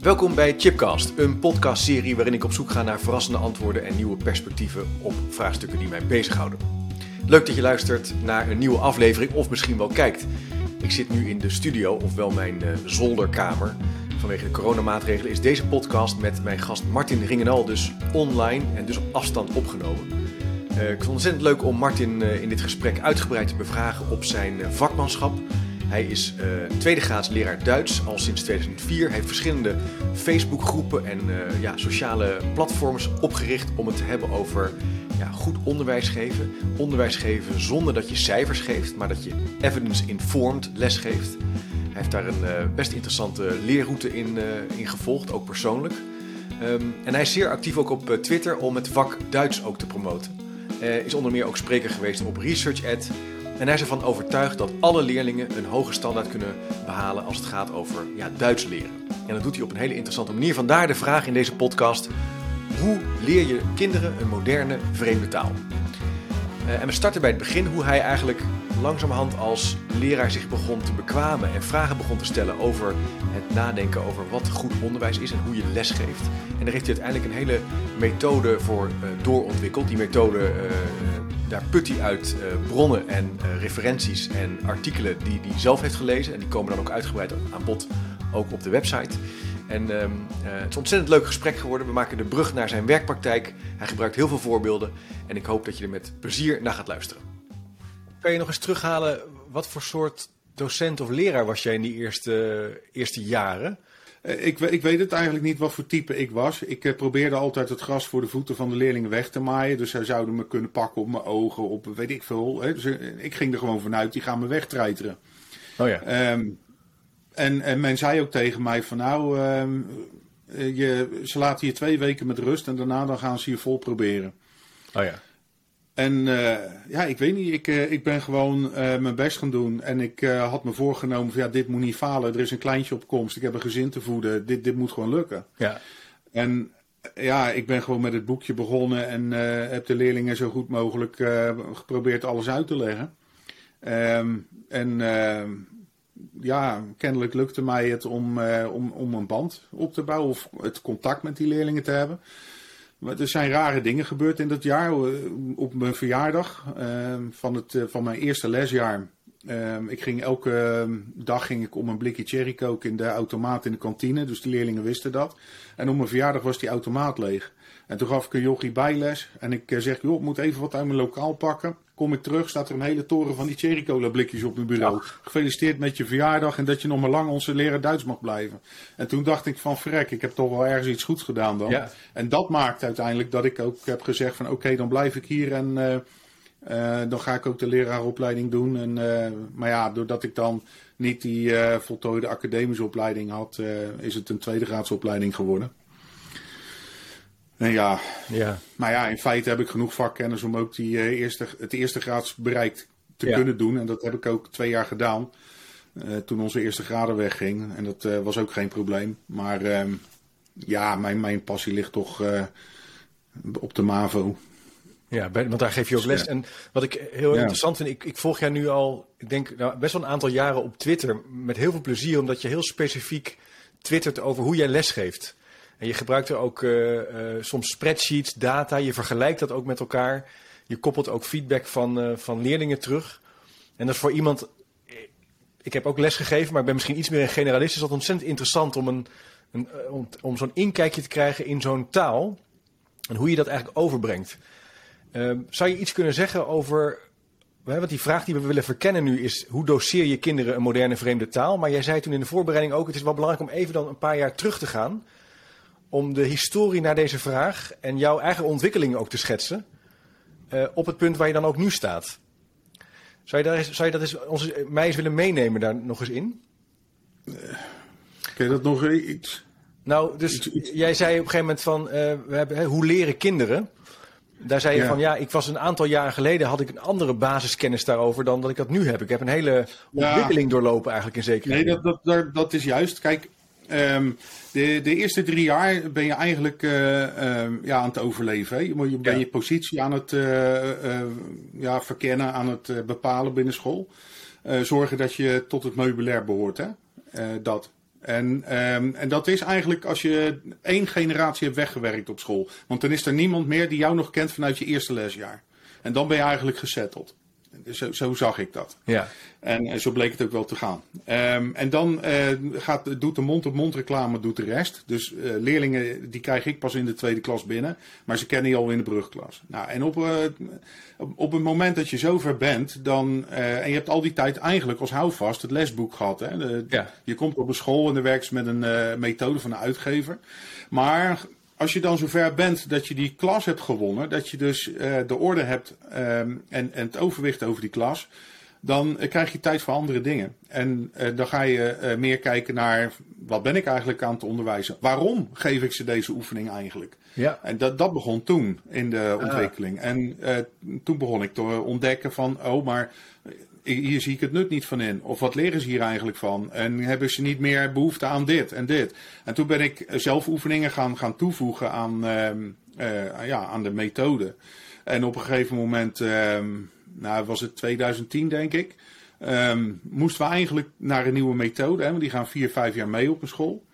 Welkom bij Chipcast, een podcastserie waarin ik op zoek ga naar verrassende antwoorden en nieuwe perspectieven op vraagstukken die mij bezighouden. Leuk dat je luistert naar een nieuwe aflevering of misschien wel kijkt. Ik zit nu in de studio, ofwel mijn uh, zolderkamer. Vanwege de coronamaatregelen is deze podcast met mijn gast Martin Ringenal dus online en dus op afstand opgenomen. Uh, ik vond het ontzettend leuk om Martin uh, in dit gesprek uitgebreid te bevragen op zijn vakmanschap. Hij is uh, tweede graads leraar Duits al sinds 2004. Hij heeft verschillende Facebookgroepen en uh, ja, sociale platforms opgericht om het te hebben over ja, goed onderwijs geven. Onderwijs geven zonder dat je cijfers geeft, maar dat je evidence-informed les geeft. Hij heeft daar een uh, best interessante leerroute in, in gevolgd, ook persoonlijk. Um, en hij is zeer actief ook op Twitter om het vak Duits ook te promoten. Is onder meer ook spreker geweest op ResearchEd. En hij is ervan overtuigd dat alle leerlingen een hoge standaard kunnen behalen als het gaat over ja, Duits leren. En dat doet hij op een hele interessante manier. Vandaar de vraag in deze podcast: hoe leer je kinderen een moderne vreemde taal? Uh, en we starten bij het begin hoe hij eigenlijk langzamerhand als leraar zich begon te bekwamen en vragen begon te stellen over het nadenken over wat goed onderwijs is en hoe je les geeft. En daar heeft hij uiteindelijk een hele methode voor uh, doorontwikkeld. Die methode uh, daar put hij uit uh, bronnen en uh, referenties en artikelen die hij zelf heeft gelezen. En die komen dan ook uitgebreid aan bod, ook op de website. En um, uh, het is een ontzettend leuk gesprek geworden. We maken de brug naar zijn werkpraktijk. Hij gebruikt heel veel voorbeelden. En ik hoop dat je er met plezier naar gaat luisteren. Kan je nog eens terughalen, wat voor soort docent of leraar was jij in die eerste, eerste jaren? Ik, ik, weet het eigenlijk niet wat voor type ik was. Ik uh, probeerde altijd het gras voor de voeten van de leerlingen weg te maaien. Dus zij zouden me kunnen pakken op mijn ogen, op weet ik veel. Hè. Dus uh, ik ging er gewoon vanuit, die gaan me wegtreiteren. Oh ja. Um, en, en, men zei ook tegen mij van nou, um, je, ze laten je twee weken met rust en daarna dan gaan ze je vol proberen. Oh ja. En uh, ja, ik weet niet, ik, uh, ik ben gewoon uh, mijn best gaan doen. En ik had me voorgenomen van ja, dit moet niet falen. Er is een kleintje op komst, ik heb een gezin te voeden. Dit, dit moet gewoon lukken. Ja. En ja, ik ben gewoon met het boekje begonnen en heb de leerlingen zo goed mogelijk geprobeerd alles uit te leggen. Um, en ja, kennelijk lukte mij het om, om, om een band op te bouwen of het contact met die leerlingen te hebben. Maar er zijn rare dingen gebeurd in dat jaar. Op mijn verjaardag uh, van, het, uh, van mijn eerste lesjaar. Uh, ik ging elke dag ging ik om een blikje cherry in de automaat in de kantine. Dus de leerlingen wisten dat. En op mijn verjaardag was die automaat leeg. En toen gaf ik een jochie bijles. En ik zeg, joh, ik moet even wat uit mijn lokaal pakken. Kom ik terug, staat er een hele toren van die cherry cola blikjes op mijn bureau. Ja. Gefeliciteerd met je verjaardag en dat je nog maar lang onze leraar Duits mag blijven. En toen dacht ik van, verrek, ik heb toch wel ergens iets goeds gedaan dan. Ja. En dat maakt uiteindelijk dat ik ook heb gezegd van, oké, okay, dan blijf ik hier en uh, uh, dan ga ik ook de leraaropleiding doen. En, uh, maar ja, doordat ik dan niet die voltooide academische opleiding had, is het een tweede graadsopleiding geworden. En ja, ja, maar ja, in feite heb ik genoeg vakkennis om ook die, uh, eerste, het eerste graads bereik te Ja. kunnen doen. En dat heb ik ook twee jaar gedaan. uh, toen onze eerste graden wegging. En dat uh, was ook geen probleem. Maar ehm, ja, mijn, mijn passie ligt toch eh, op de MAVO. Ja, want daar geef je ook les. Ja. En wat ik heel Ja. interessant vind, ik, ik volg jou nu al, ik denk nou, best wel een aantal jaren op Twitter. Met heel veel plezier, omdat je heel specifiek twittert over hoe jij lesgeeft. En je gebruikt er ook eh, eh, soms spreadsheets, data, je vergelijkt dat ook met elkaar. Je koppelt ook feedback van, eh, van leerlingen terug. En dat is voor iemand. Ik heb ook les gegeven, maar ik ben misschien iets meer een generalist. Is dat ontzettend interessant om, een, een, om, om zo'n inkijkje te krijgen in zo'n taal. En hoe je dat eigenlijk overbrengt. Ehm, zou je iets kunnen zeggen over. Want die vraag die we willen verkennen nu is: hoe doseer je kinderen een moderne vreemde taal? Maar jij zei toen in de voorbereiding ook: het is wel belangrijk om even dan een paar jaar terug te gaan. Om de historie naar deze vraag en jouw eigen ontwikkelingen ook te schetsen. eh, op het punt waar je dan ook nu staat. Zou je, daar eens, zou je dat eens, ons, mij eens willen meenemen daar nog eens in? Kun je dat nog iets... Nou, dus jij zei op een gegeven moment van, uh, we hebben, hè, hoe leren kinderen? Daar zei je van, ja, ik was een aantal jaren geleden, had ik een andere basiskennis daarover dan dat ik dat nu heb. Ik heb een hele ontwikkeling doorlopen eigenlijk in zekere Nee, dat, dat, dat, dat is juist. Kijk, um, de, de eerste drie jaar ben je eigenlijk uh, um, ja, aan het overleven. Hè? Je, je ben je positie aan het uh, ja, verkennen, aan het bepalen binnen school. zorgen dat je tot het meubilair behoort. Hè? dat. En, um, en dat is eigenlijk als je één generatie hebt weggewerkt op school. Want dan is er niemand meer die jou nog kent vanuit je eerste lesjaar. En dan ben je eigenlijk gesetteld. Zo, zo zag ik dat. Ja. En, en, zo bleek het ook wel te gaan. Um, en dan uh, gaat, doet de mond-op-mond reclame doet de rest. Dus uh, leerlingen die krijg ik pas in de tweede klas binnen. Maar ze kennen je al in de brugklas. Nou, en op, uh, op, op het moment dat je zover bent, dan, en je hebt al die tijd eigenlijk als houvast het lesboek gehad. Hè? De, ja. Je komt op een school en dan werkt ze met een methode van een uitgever. Maar als je dan zover bent dat je die klas hebt gewonnen, dat je dus uh, de orde hebt um, en, en het overwicht over die klas, dan uh, krijg je tijd voor andere dingen. En uh, dan ga je meer kijken naar wat ben ik eigenlijk aan het onderwijzen? Waarom geef ik ze deze oefening eigenlijk? Ja. En dat, dat begon toen in de ontwikkeling. Ah. En toen begon ik te ontdekken van, oh, maar hier zie ik het nut niet van in. Of wat leren ze hier eigenlijk van? En hebben ze niet meer behoefte aan dit en dit? En toen ben ik zelf oefeningen gaan, gaan toevoegen aan, uh, ja, aan de methode. En op een gegeven moment, um, nou was het 2010 denk ik, um, moesten we eigenlijk naar een nieuwe methode. Hè, want die gaan vier, vijf jaar mee op een school.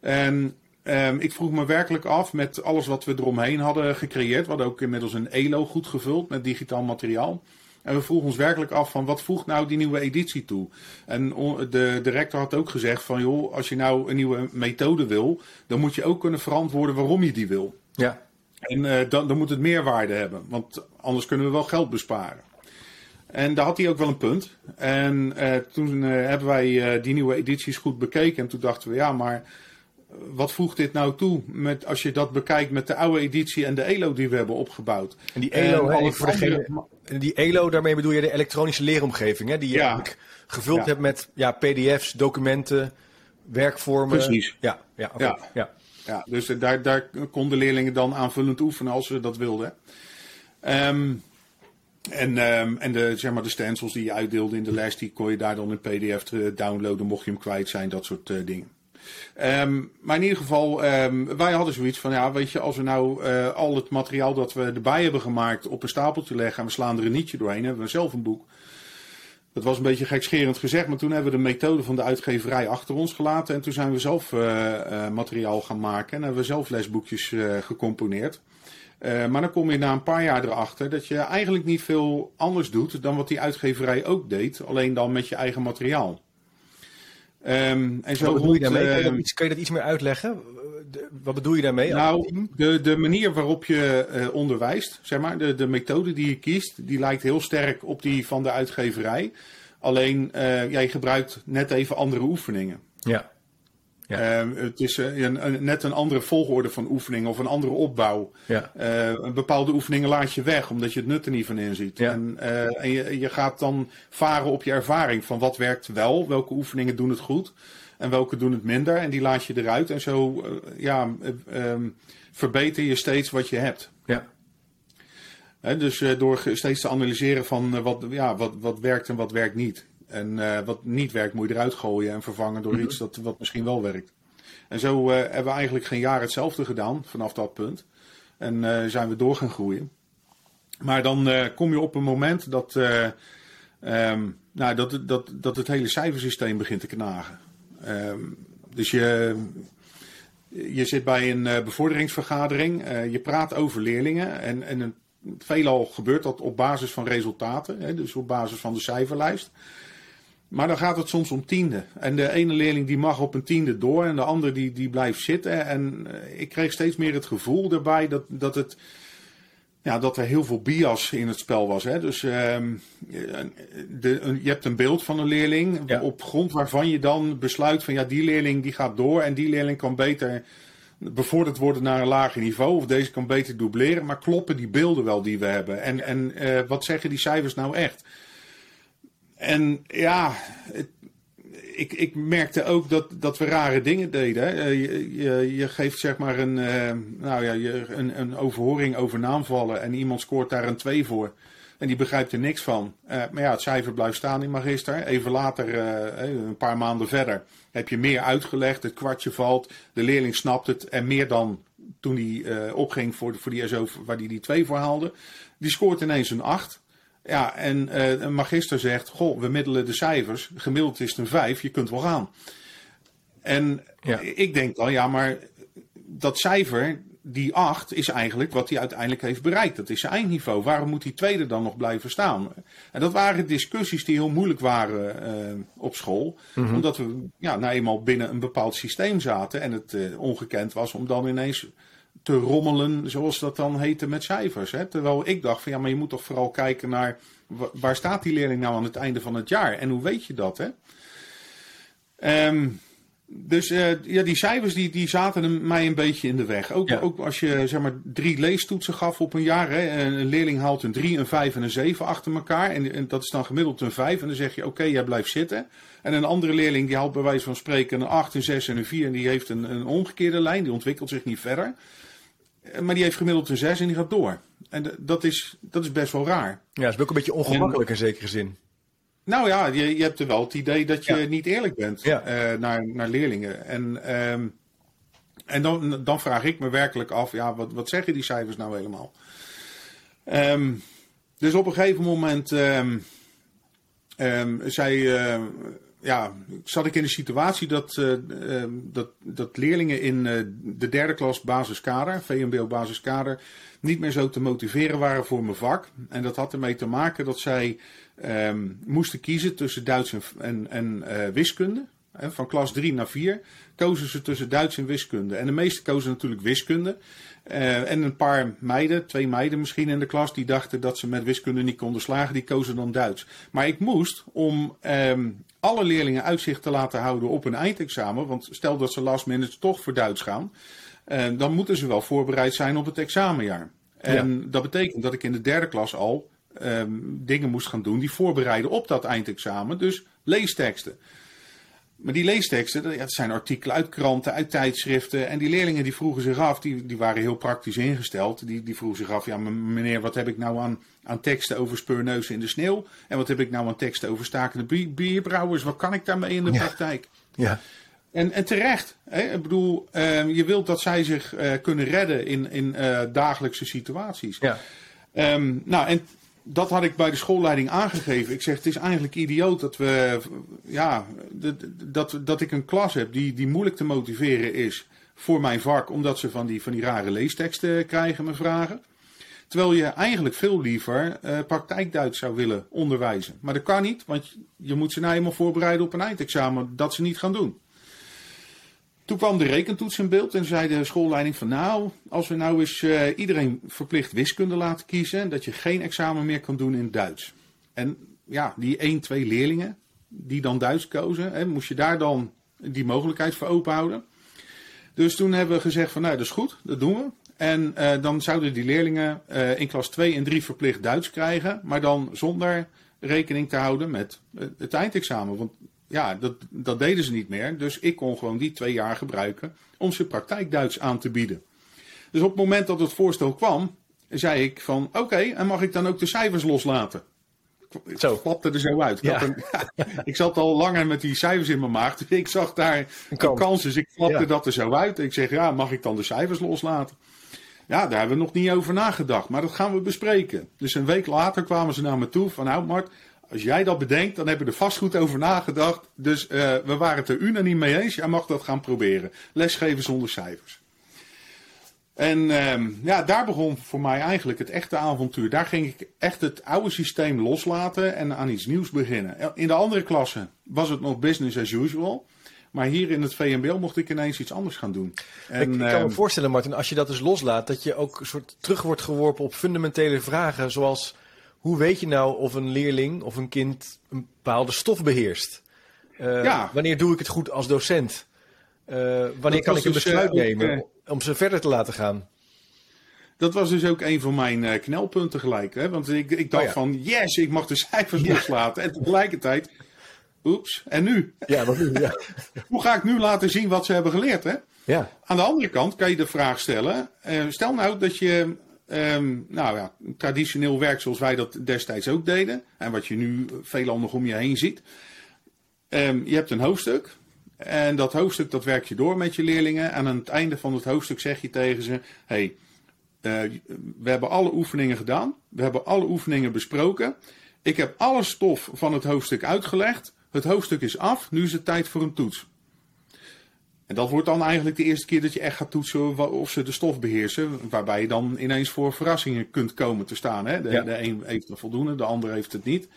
En um, ik vroeg me werkelijk af met alles wat we eromheen hadden gecreëerd. We hadden ook inmiddels een ELO goed gevuld met digitaal materiaal. En we vroegen ons werkelijk af van wat voegt nou die nieuwe editie toe? En de, de rector had ook gezegd van joh, als je nou een nieuwe methode wil, dan moet je ook kunnen verantwoorden waarom je die wil. Ja. En uh, dan, dan moet het meerwaarde hebben, want anders kunnen we wel geld besparen. En daar had hij ook wel een punt. En uh, toen uh, hebben wij die nieuwe edities goed bekeken. En toen dachten we, ja, maar wat voegt dit nou toe met, als je dat bekijkt met de oude editie en de ELO die we hebben opgebouwd? En die ELO, en voor degene, die ELO, daarmee bedoel je de elektronische leeromgeving, hè? die je ja. gevuld ja. hebt met ja, PDF's, documenten, werkvormen. Precies. Ja, ja, okay. ja. ja. ja dus daar, daar konden leerlingen dan aanvullend oefenen als ze dat wilden. Um, en, um, en de, zeg maar, de stencils die je uitdeelde in de les, die kon je daar dan in PDF downloaden, mocht je hem kwijt zijn, dat soort uh, dingen. Um, maar in ieder geval, um, wij hadden zoiets van, ja, weet je, als we nou uh, al het materiaal dat we erbij hebben gemaakt op een stapeltje leggen en we slaan er een nietje doorheen, hebben we zelf een boek. Dat was een beetje gekscherend gezegd, maar toen hebben we de methode van de uitgeverij achter ons gelaten en toen zijn we zelf uh, uh, materiaal gaan maken en hebben we zelf lesboekjes gecomponeerd. maar dan kom je na een paar jaar erachter dat je eigenlijk niet veel anders doet dan wat die uitgeverij ook deed, alleen dan met je eigen materiaal. Um, en zo wat bedoel je daarmee? Kan je, dat iets, kan je dat iets meer uitleggen? De, wat bedoel je daarmee? Nou, de, de manier waarop je uh, onderwijst, zeg maar, de, de methode die je kiest, die lijkt heel sterk op die van de uitgeverij. Alleen, uh, jij gebruikt net even andere oefeningen. Ja. Ja. Uh, het is uh, een, een, net een andere volgorde van oefeningen of een andere opbouw. Ja. Uh, bepaalde oefeningen laat je weg omdat je het nut er niet van inziet. Ja. En, en je, je, gaat dan varen op je ervaring van wat werkt wel, welke oefeningen doen het goed en welke doen het minder. En die laat je eruit en zo ja, um, verbeter je steeds wat je hebt. Ja. dus door steeds te analyseren van wat, ja, wat, wat werkt en wat werkt niet. En uh, wat niet werkt, moet je eruit gooien en vervangen door iets dat, wat misschien wel werkt. En zo uh, hebben we eigenlijk geen jaar hetzelfde gedaan vanaf dat punt. En uh, zijn we door gaan groeien. Maar dan kom je op een moment dat, um, nou, dat, dat, dat het hele cijfersysteem begint te knagen. Um, dus je, je zit bij een bevorderingsvergadering, je praat over leerlingen. En, en veelal gebeurt dat op basis van resultaten, hè, dus op basis van de cijferlijst. Maar dan gaat het soms om tiende. En de ene leerling die mag op een tiende door en de andere die, die blijft zitten. En ik kreeg steeds meer het gevoel daarbij dat, dat, het, ja, dat er heel veel bias in het spel was. Hè? Dus um, de, je hebt een beeld van een leerling ja. op grond waarvan je dan besluit van ja, die leerling die gaat door en die leerling kan beter bevorderd worden naar een lager niveau. Of deze kan beter dubleren. Maar kloppen die beelden wel die we hebben? En, en uh, wat zeggen die cijfers nou echt? En ja, ik, ik merkte ook dat, dat we rare dingen deden. Uh, je, je, je, geeft zeg maar een, uh, nou ja, je, een, een overhoring over naamvallen en iemand scoort daar een 2 voor. En die begrijpt er niks van. Uh, maar ja, het cijfer blijft staan in magister. Even later, een paar maanden verder, heb je meer uitgelegd. Het kwartje valt, de leerling snapt het. En meer dan toen hij opging voor, voor die SO waar hij die 2 voor haalde. Die scoort ineens een 8. Ja, en uh, een magister zegt: Goh, we middelen de cijfers. Gemiddeld is het een 5, je kunt wel gaan. En ja. ik denk dan, ja, maar dat cijfer, die 8, is eigenlijk wat hij uiteindelijk heeft bereikt. Dat is zijn eindniveau. Waarom moet die tweede dan nog blijven staan? En dat waren discussies die heel moeilijk waren uh, op school. Mm -hmm. Omdat we ja, nou eenmaal binnen een bepaald systeem zaten. En het uh, ongekend was om dan ineens te rommelen, zoals dat dan heette, met cijfers. Hè? Terwijl ik dacht van ja, maar je moet toch vooral kijken naar waar staat die leerling nou aan het einde van het jaar en hoe weet je dat? Hè? Um, dus uh, ja, die cijfers die, die zaten mij een beetje in de weg. Ook, ja. ook als je zeg maar drie leestoetsen gaf op een jaar. Hè, een leerling haalt een 3, een 5 en een 7 achter elkaar. En, en dat is dan gemiddeld een 5. En dan zeg je oké, okay, jij blijft zitten. En een andere leerling die haalt bij wijze van spreken een 8, een 6 en een 4. En die heeft een, een omgekeerde lijn. Die ontwikkelt zich niet verder. Maar die heeft gemiddeld een 6 en die gaat door. En dat is, dat is best wel raar. Ja, dat is ook een beetje ongemakkelijk in zekere zin. Nou ja, je, je hebt er wel het idee dat je ja. niet eerlijk bent ja. uh, naar, naar leerlingen. En, um, en dan, dan vraag ik me werkelijk af, ja, wat, wat zeggen die cijfers nou helemaal? Um, dus op een gegeven moment um, zei uh, ja, zat ik in de situatie dat, uh, uh, dat, dat leerlingen in uh, de derde klas basiskader, VMBO basiskader, niet meer zo te motiveren waren voor mijn vak. En dat had ermee te maken dat zij um, moesten kiezen tussen Duits en, en, en wiskunde. van klas 3 naar 4 kozen ze tussen Duits en wiskunde. En de meeste kozen natuurlijk wiskunde. en een paar meiden, twee meiden misschien in de klas, die dachten dat ze met wiskunde niet konden slagen, die kozen dan Duits. Maar ik moest om um, alle leerlingen uitzicht te laten houden op een eindexamen. Want stel dat ze last minute toch voor Duits gaan. Uh, dan moeten ze wel voorbereid zijn op het examenjaar. En ja. dat betekent dat ik in de derde klas al um, dingen moest gaan doen die voorbereiden op dat eindexamen. Dus leesteksten. Maar die leesteksten, dat, zijn artikelen uit kranten, uit tijdschriften. En die leerlingen die vroegen zich af, die, die waren heel praktisch ingesteld. Die, die vroegen zich af, ja meneer, wat heb ik nou aan, aan teksten over speurneuzen in de sneeuw? En wat heb ik nou aan teksten over stakende bierbrouwers? Wat kan ik daarmee in de ja. praktijk? Ja. En, en terecht. Hè? Ik bedoel, uh, je wilt dat zij zich uh, kunnen redden in, in uh, dagelijkse situaties. Ja. Um, nou, en dat had ik bij de schoolleiding aangegeven. Ik zeg, het is eigenlijk idioot dat we, ja, dat, dat ik een klas heb die, die moeilijk te motiveren is voor mijn vak, omdat ze van die, van die rare leesteksten krijgen, me vragen. Terwijl je eigenlijk veel liever uh, praktijkduits zou willen onderwijzen. Maar dat kan niet, want je moet ze nou eenmaal voorbereiden op een eindexamen dat ze niet gaan doen. Toen kwam de rekentoets in beeld en zei de schoolleiding van nou, als we nou eens uh, iedereen verplicht wiskunde laten kiezen, dat je geen examen meer kan doen in Duits. En ja, die 1, 2 leerlingen die dan Duits kozen, hè, moest je daar dan die mogelijkheid voor open houden. Dus toen hebben we gezegd van nou, dat is goed, dat doen we. En uh, dan zouden die leerlingen uh, in klas 2 en 3 verplicht Duits krijgen, maar dan zonder rekening te houden met het eindexamen. Want ja, dat, dat deden ze niet meer. Dus ik kon gewoon die twee jaar gebruiken om ze praktijkduits aan te bieden. Dus op het moment dat het voorstel kwam, zei ik van oké, okay, en mag ik dan ook de cijfers loslaten? Ik zo. klapte er zo uit. Ik, ja. een, ja, ik, zat al langer met die cijfers in mijn maag. Dus ik zag daar een kans. kans dus ik klapte ja. dat er zo uit. Ik zeg, ja, mag ik dan de cijfers loslaten? Ja, daar hebben we nog niet over nagedacht. Maar dat gaan we bespreken. Dus een week later kwamen ze naar me toe van, nou Mart, als jij dat bedenkt, dan hebben we er vast goed over nagedacht. Dus uh, we waren het er unaniem mee eens. Jij mag dat gaan proberen. Lesgeven zonder cijfers. En uh, ja, daar begon voor mij eigenlijk het echte avontuur. Daar ging ik echt het oude systeem loslaten en aan iets nieuws beginnen. In de andere klassen was het nog business as usual. Maar hier in het VMBO mocht ik ineens iets anders gaan doen. En, ik, kan me uh, voorstellen, Martin, als je dat dus loslaat, dat je ook een soort terug wordt geworpen op fundamentele vragen. Zoals hoe weet je nou of een leerling of een kind een bepaalde stof beheerst? Uh, ja. Wanneer doe ik het goed als docent? Uh, wanneer kan ik een dus, besluit uh, nemen om ze verder te laten gaan? Dat was dus ook een van mijn knelpunten gelijk. Hè? Want ik, ik dacht oh ja. van, yes, ik mag de cijfers ja. loslaten. En tegelijkertijd Oeps, en nu? Ja, wat nu? Ja. Hoe ga ik nu laten zien wat ze hebben geleerd? Hè? ja. Aan de andere kant kan je de vraag stellen: eh, stel nou dat je ehm, nou ja, traditioneel werkt zoals wij dat destijds ook deden, en wat je nu veelal nog om je heen ziet. Ehm, je hebt een hoofdstuk. En dat hoofdstuk dat werk je door met je leerlingen. En aan het einde van het hoofdstuk zeg je tegen ze: hey, eh, we hebben alle oefeningen gedaan. We hebben alle oefeningen besproken. Ik heb alle stof van het hoofdstuk uitgelegd. Het hoofdstuk is af. Nu is het tijd voor een toets. En dat wordt dan eigenlijk de eerste keer dat je echt gaat toetsen of ze de stof beheersen. Waarbij je dan ineens voor verrassingen kunt komen te staan. Hè? De, Ja. de een heeft het voldoende, de ander heeft het niet.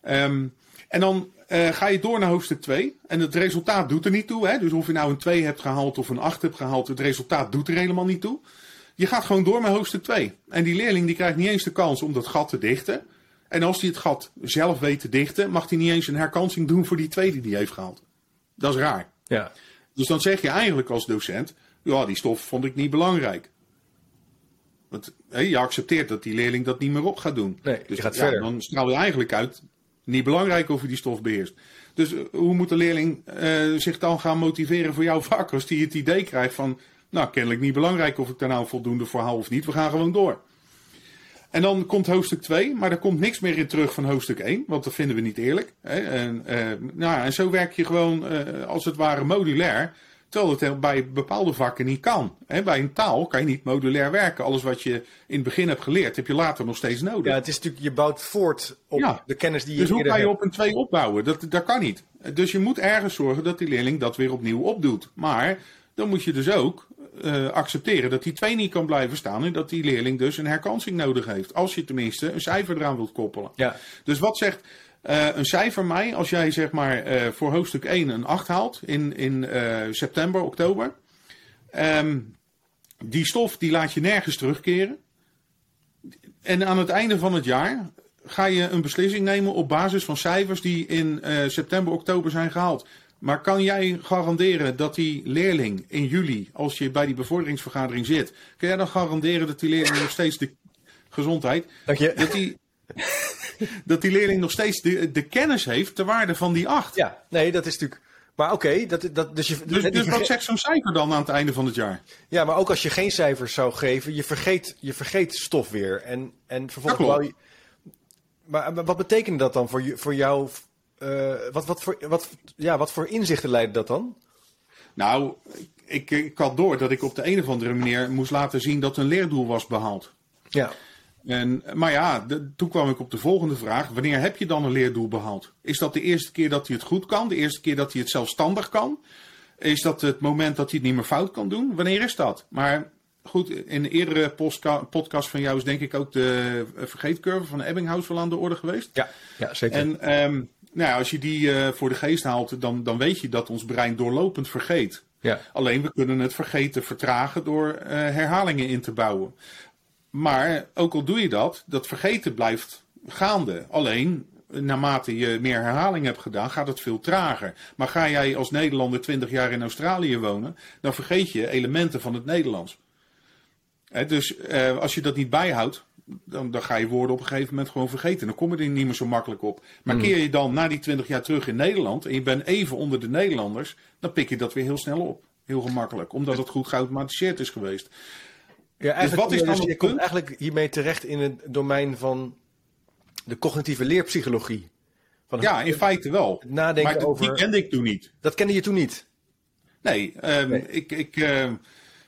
Ehm, en dan eh, ga je door naar hoofdstuk 2. En het resultaat doet er niet toe. Hè? Dus of je nou een 2 hebt gehaald of een 8 hebt gehaald, het resultaat doet er helemaal niet toe. Je gaat gewoon door met hoofdstuk 2. En die leerling die krijgt niet eens de kans om dat gat te dichten. En als hij het gat zelf weet te dichten, mag hij niet eens een herkansing doen voor die tweede die hij heeft gehaald. Dat is raar. ja. Dus dan zeg je eigenlijk als docent, ja, die stof vond ik niet belangrijk. Want hé, je accepteert dat die leerling dat niet meer op gaat doen. Nee, je dus gaat ja, verder. Dan straal je eigenlijk uit, niet belangrijk of je die stof beheerst. Dus eh, hoe moet de leerling eh, zich dan gaan motiveren voor jouw vak als die het idee krijgt van, nou, kennelijk niet belangrijk of ik daar nou voldoende voor haal of niet, we gaan gewoon door. En dan komt hoofdstuk 2, maar er komt niks meer in terug van hoofdstuk 1, want dat vinden we niet eerlijk. Hè? En, eh, nou, ja, en zo werk je gewoon eh, als het ware modulair, terwijl het bij bepaalde vakken niet kan. Hè? Bij een taal kan je niet modulair werken. Alles wat je in het begin hebt geleerd, heb je later nog steeds nodig. ja, het is natuurlijk, je bouwt voort op Ja. de kennis die je dus hoe kan je hebt. op een 2 opbouwen? Dat, dat kan niet. Dus je moet ergens zorgen dat die leerling dat weer opnieuw opdoet. Maar dan moet je dus ook eh, accepteren dat die 2 niet kan blijven staan. En dat die leerling dus een herkansing nodig heeft. Als je tenminste een cijfer eraan wilt koppelen. Ja. Dus wat zegt eh, een cijfer mij als jij zeg maar eh, voor hoofdstuk 1 een 8 haalt in, in september, oktober. Ehm, die stof die laat je nergens terugkeren. En aan het einde van het jaar ga je een beslissing nemen op basis van cijfers die in september, oktober zijn gehaald. Maar kan jij garanderen dat die leerling in juli, als je bij die bevorderingsvergadering zit, kan jij dan garanderen dat die leerling nog steeds de gezondheid, Dank je. dat die, dat die leerling nog steeds de, de kennis heeft ter waarde van die acht? Ja, nee, dat is natuurlijk... Maar oké, dat, dat, dus je... Dus, dus verge- wat zegt zo'n cijfer dan aan het einde van het jaar? Ja, maar ook als je geen cijfers zou geven, je vergeet, je vergeet stof weer. En, en vervolgens je... Maar, maar wat betekent dat dan voor, je, voor jou? Eh, wat, wat, voor, wat, ja, wat voor inzichten leidde dat dan? Nou, ik, ik had door dat ik op de een of andere manier moest laten zien dat een leerdoel was behaald. Ja, En, maar ja, de- toen kwam ik op de volgende vraag. Wanneer heb je dan een leerdoel behaald? Is dat de eerste keer dat hij het goed kan? De eerste keer dat hij het zelfstandig kan? Is dat het moment dat hij het niet meer fout kan doen? Wanneer is dat? Maar goed, in een eerdere podcast van jou is denk ik ook de eh, vergeetcurve van Ebbinghaus wel aan de orde geweest. ja, ja zeker. En ehm, nou ja, als je die eh, voor de geest haalt, dan, dan weet je dat ons brein doorlopend vergeet. ja. Alleen we kunnen het vergeten vertragen door eh, herhalingen in te bouwen. Maar ook al doe je dat, dat vergeten blijft gaande. Alleen naarmate je meer herhaling hebt gedaan, gaat het veel trager. Maar ga jij als Nederlander 20 jaar in Australië wonen, dan vergeet je elementen van het Nederlands. Hè, dus eh, als je dat niet bijhoudt, dan, dan ga je woorden op een gegeven moment gewoon vergeten. Dan kom je er niet meer zo makkelijk op. Maar keer je dan na die 20 jaar terug in Nederland en je bent even onder de Nederlanders, dan pik je dat weer heel snel op. Heel gemakkelijk, omdat het goed geautomatiseerd is geweest. ja eigenlijk, wat is dan dus het je komt eigenlijk hiermee terecht in het domein van de cognitieve leerpsychologie. Van Ja, in feite wel. nadenken maar over- die kende ik toen niet. Dat kende je toen niet. Nee, ehm, Nee. Ik, ik, ehm,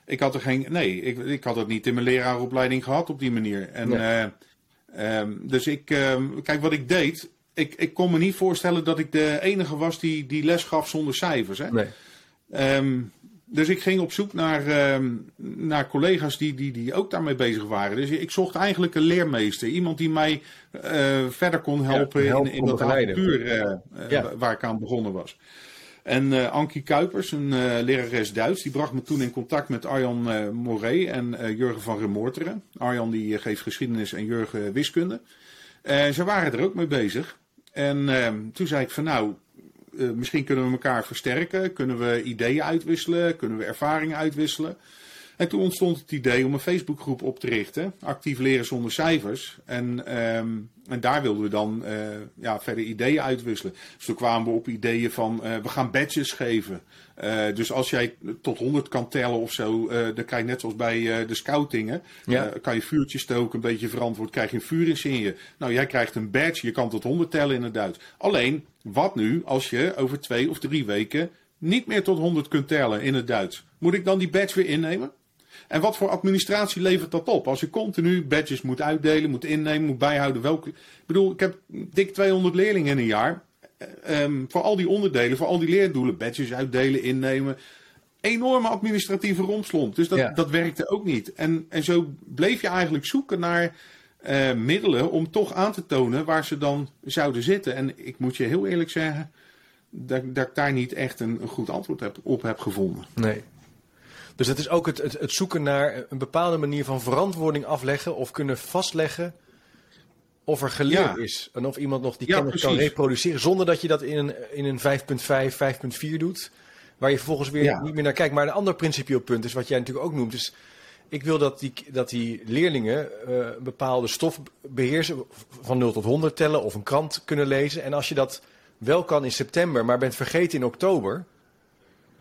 ik had er geen. Nee, ik, ik had het niet in mijn leraaropleiding gehad op die manier. En, Nee. eh, ehm, dus ik, ehm, kijk wat ik deed. Ik, ik kon me niet voorstellen dat ik de enige was die, die les gaf zonder cijfers. Hè? Nee. Ehm, dus ik ging op zoek naar, naar collega's die, die, die ook daarmee bezig waren. Dus ik zocht eigenlijk een leermeester. Iemand die mij eh, verder kon helpen, helpen, in, in dat avontuur eh, Ja. waar ik aan begonnen was. En eh Ankie Kuipers, een eh, lerares Duits, die bracht me toen in contact met Arjan eh Moré en Jurgen van Remoorteren. Arjan die geeft geschiedenis en Jurgen wiskunde. Ze waren er ook mee bezig. En ehm, toen zei ik van nou, misschien kunnen we elkaar versterken. Kunnen we ideeën uitwisselen? Kunnen we ervaringen uitwisselen? En toen ontstond het idee om een Facebookgroep op te richten, actief leren zonder cijfers. En, ehm, en daar wilden we dan uh, ja, verder ideeën uitwisselen. Dus toen kwamen we op ideeën van, uh, we gaan badges geven. Uh, dus als jij tot 100 kan tellen of zo, dan krijg je net zoals bij de scoutingen, ja. kan je vuurtjes stoken, een beetje verantwoord, krijg je een vuurinsigne. Nou, jij krijgt een badge, je kan tot 100 tellen in het Duits. Alleen, wat nu als je over twee of drie weken niet meer tot 100 kunt tellen in het Duits? Moet ik dan die badge weer innemen? En wat voor administratie levert dat op? Als je continu badges moet uitdelen, moet innemen, moet bijhouden welke. Ik bedoel, ik heb dik 200 leerlingen in een jaar. Um, voor al die onderdelen, voor al die leerdoelen, badges uitdelen, innemen. Enorme administratieve rompslomp. Dus dat, dat werkte ook niet. En, en zo bleef je eigenlijk zoeken naar uh, middelen om toch aan te tonen waar ze dan zouden zitten. En ik moet je heel eerlijk zeggen dat, dat ik daar niet echt een, een goed antwoord heb, op heb gevonden. Nee. Dus het is ook het, het, het, zoeken naar een bepaalde manier van verantwoording afleggen of kunnen vastleggen of er geleerd is. En of iemand nog die kennis kan reproduceren zonder dat je dat in een, in een 5.5, 5.4 doet. Waar je vervolgens weer niet meer naar kijkt. Maar een ander principieel punt is wat jij natuurlijk ook noemt. Is, ik wil dat die, dat die leerlingen uh, een bepaalde stof beheersen. Van 0 tot 100 tellen of een krant kunnen lezen. En als je dat wel kan in september, maar bent vergeten in oktober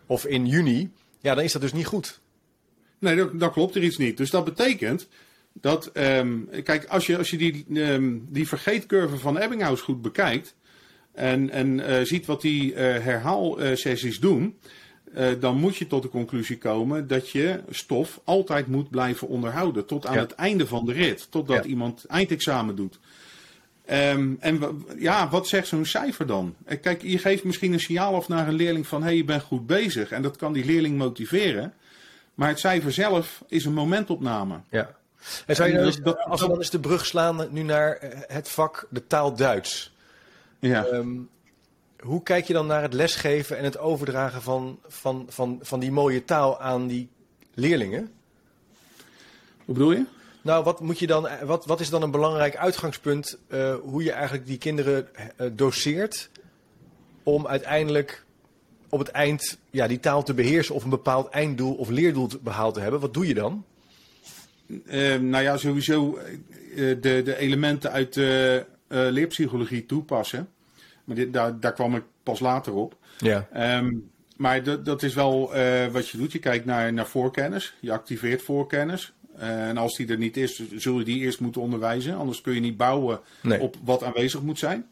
of in juni ja, dan is dat dus niet goed. Nee, dat, dat klopt er iets niet. Dus dat betekent dat, um, kijk, als je, als je die, um, die vergeetcurve van Ebbinghaus goed bekijkt en, en uh, ziet wat die uh, herhaalsessies doen, uh, dan moet je tot de conclusie komen dat je stof altijd moet blijven onderhouden tot aan het einde van de rit, totdat ja. iemand eindexamen doet. Um, en ja, wat zegt zo'n cijfer dan? Eh, kijk, je geeft misschien een signaal af naar een leerling van hé, hey, je bent goed bezig. En dat kan die leerling motiveren. Maar het cijfer zelf is een momentopname. Ja. En zou je eens, als we dan eens de brug slaan nu naar eh, het vak de taal Duits. Ja. Um, hoe kijk je dan naar het lesgeven en het overdragen van, van, van, van die mooie taal aan die leerlingen? Hoe bedoel je? Nou, wat, moet je dan, wat, wat is dan een belangrijk uitgangspunt uh, hoe je eigenlijk die kinderen uh, doseert om uiteindelijk op het eind ja, die taal te beheersen of een bepaald einddoel of leerdoel behaald te hebben? Wat doe je dan? Uh, nou ja, sowieso de, de elementen uit de leerpsychologie toepassen. Maar dit, daar, daar kwam ik pas later op. Ja. Um, maar dat, dat is wel wat je doet. Je kijkt naar, naar voorkennis. Je activeert voorkennis. Eh, en als die er niet is, zul je die eerst moeten onderwijzen. Anders kun je niet bouwen op wat aanwezig moet zijn.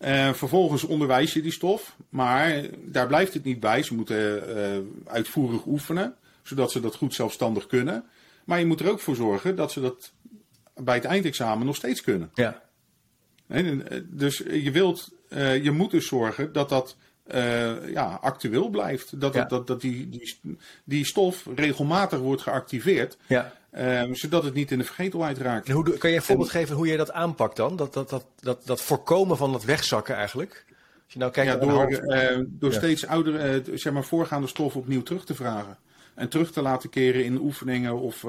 Uh, vervolgens onderwijs je die stof, maar daar blijft het niet bij. Ze moeten uh, uitvoerig oefenen, zodat ze dat goed zelfstandig kunnen. Maar je moet er ook voor zorgen dat ze dat bij het eindexamen nog steeds kunnen. Ja. dus je, wilt, je moet dus zorgen dat dat uh, ja, actueel blijft. Dat, ja. dat, dat die, die, die stof regelmatig wordt geactiveerd. Ja. Um, zodat het niet in de vergetelheid raakt. En hoe, kan je een voorbeeld geven hoe je dat aanpakt dan? Dat, dat, dat, dat, dat voorkomen van dat wegzakken eigenlijk? Als je nou kijkt ja, door, uh, door ja. steeds oudere, uh, zeg maar, voorgaande stof opnieuw terug te vragen. En terug te laten keren in oefeningen of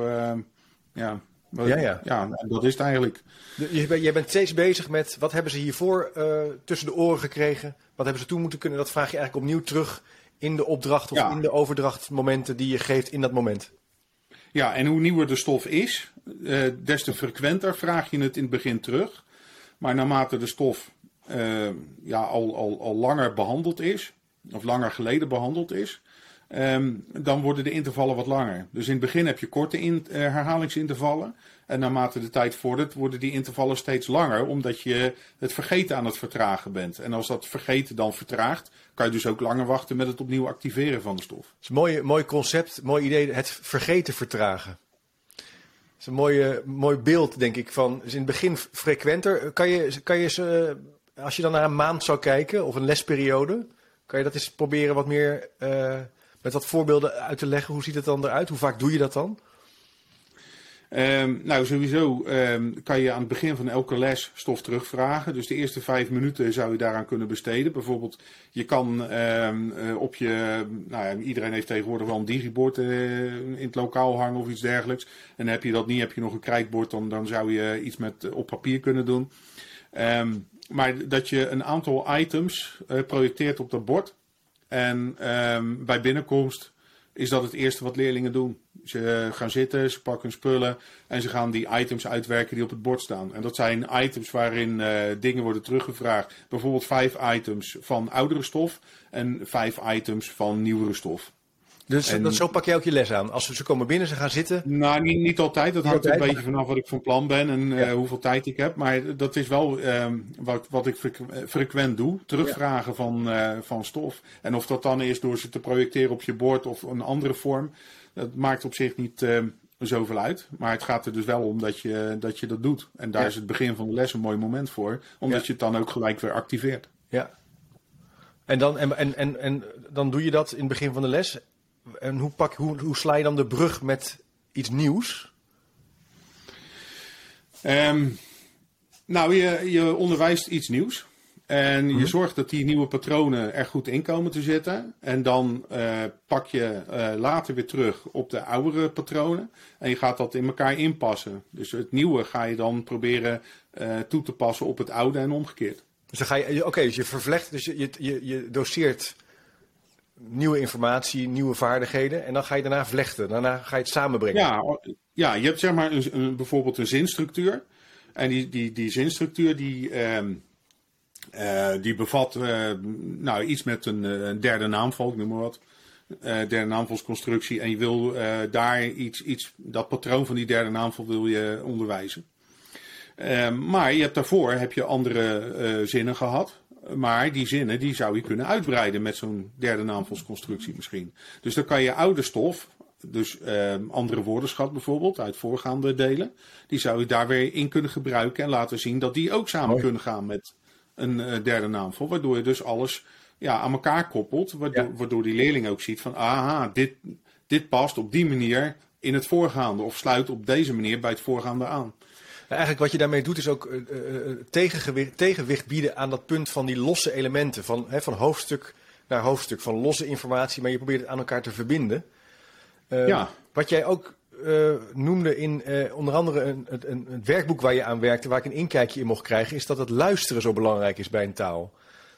ja, ja, ja. ja, dat is het eigenlijk. Je, jij bent steeds bezig met wat hebben ze hiervoor uh, tussen de oren gekregen? Wat hebben ze toe moeten kunnen? Dat vraag je eigenlijk opnieuw terug in de opdracht of ja. in de overdrachtmomenten die je geeft in dat moment. Ja, en hoe nieuwer de stof is, uh, des te frequenter vraag je het in het begin terug. Maar naarmate de stof uh, ja, al, al, al langer behandeld is, of langer geleden behandeld is, Um, dan worden de intervallen wat langer. Dus in het begin heb je korte uh, herhalingsintervallen. En naarmate de tijd vordert, worden die intervallen steeds langer, omdat je het vergeten aan het vertragen bent. En als dat vergeten dan vertraagt, kan je dus ook langer wachten met het opnieuw activeren van de stof. Dat is een mooi, mooi concept, mooi idee, het vergeten vertragen. Dat is een mooie, mooi beeld, denk ik, van in het begin frequenter. Kan je, kan je ze, als je dan naar een maand zou kijken, of een lesperiode, kan je dat eens proberen wat meer... Uh, met wat voorbeelden uit te leggen. Hoe ziet het dan eruit? Hoe vaak doe je dat dan? Um, nou, sowieso um, kan je aan het begin van elke les stof terugvragen. Dus de eerste vijf minuten zou je daaraan kunnen besteden. Bijvoorbeeld, je kan um, uh, op je. Nou ja, iedereen heeft tegenwoordig wel een digibord uh, in het lokaal hangen of iets dergelijks. En heb je dat niet, heb je nog een krijtbord, dan, dan zou je iets met, uh, op papier kunnen doen. maar dat je een aantal items projecteert op dat bord. En um, bij binnenkomst is dat het eerste wat leerlingen doen. Ze gaan zitten, ze pakken spullen en ze gaan die items uitwerken die op het bord staan. En dat zijn items waarin uh, dingen worden teruggevraagd. Bijvoorbeeld vijf items van oudere stof en vijf items van nieuwere stof. Dus En- dat, zo pak je ook je les aan. Als ze komen binnen, ze gaan zitten. Nou, niet, niet altijd. Dat Niet hangt altijd, een beetje vanaf wat ik van plan ben en eh, hoeveel tijd ik heb. Maar dat is wel ehm, wat, wat ik eh, frequent doe. Terugvragen van, eh, van stof. En of dat dan is door ze te projecteren op je bord of een andere vorm. Dat maakt op zich niet ehm, zoveel uit. Maar het gaat er dus wel om dat je dat, je dat doet. En daar Ja. is het begin van de les een mooi moment voor. Omdat je het dan ook gelijk weer activeert. Ja. En dan, en, en, en, en dan doe je dat in het begin van de les. En hoe, pak, hoe, hoe sla je dan de brug met iets nieuws? Ehm, nou, je, je onderwijst iets nieuws. En je zorgt dat die nieuwe patronen er goed in komen te zitten. En dan eh, pak je eh, later weer terug op de oudere patronen. En je gaat dat in elkaar inpassen. Dus het nieuwe ga je dan proberen eh, toe te passen op het oude en omgekeerd. Dus dan ga je, oké, dus je vervlecht, dus je, je, je, je doseert nieuwe informatie, nieuwe vaardigheden. En dan ga je daarna vlechten. Daarna ga je het samenbrengen. Ja, ja je hebt zeg maar een, een- bijvoorbeeld een zinstructuur. En die, die, die zinstructuur die, ehm, eh, die bevat eh, nou, iets met een, eh, een derde naamval, ik noem maar wat. Derde naamvalsconstructie. En je wil daar iets, iets, dat patroon van die derde naamval wil je onderwijzen. Ehm, maar je hebt daarvoor heb je andere zinnen gehad. Maar die zinnen die zou je kunnen uitbreiden met zo'n derde naamvalsconstructie misschien. Dus dan kan je oude stof, dus ehm, andere woordenschat bijvoorbeeld uit voorgaande delen, die zou je daar weer in kunnen gebruiken en laten zien dat die ook samen kunnen gaan met een eh, derde naamval. Waardoor je dus alles ja, aan elkaar koppelt, waardoor, Ja. waardoor die leerling ook ziet van aha, dit, dit past op die manier in het voorgaande of sluit op deze manier bij het voorgaande aan. Eigenlijk wat je daarmee doet is ook eh, eh, eh, tegengewicht, tegenwicht bieden aan dat punt van die losse elementen. Van, hè, van hoofdstuk naar hoofdstuk, van losse informatie, maar je probeert het aan elkaar te verbinden. Ja. Wat jij ook noemde in onder andere een, een, een, het werkboek waar je aan werkte, waar ik een inkijkje in mocht krijgen, is dat het luisteren zo belangrijk is bij een taal.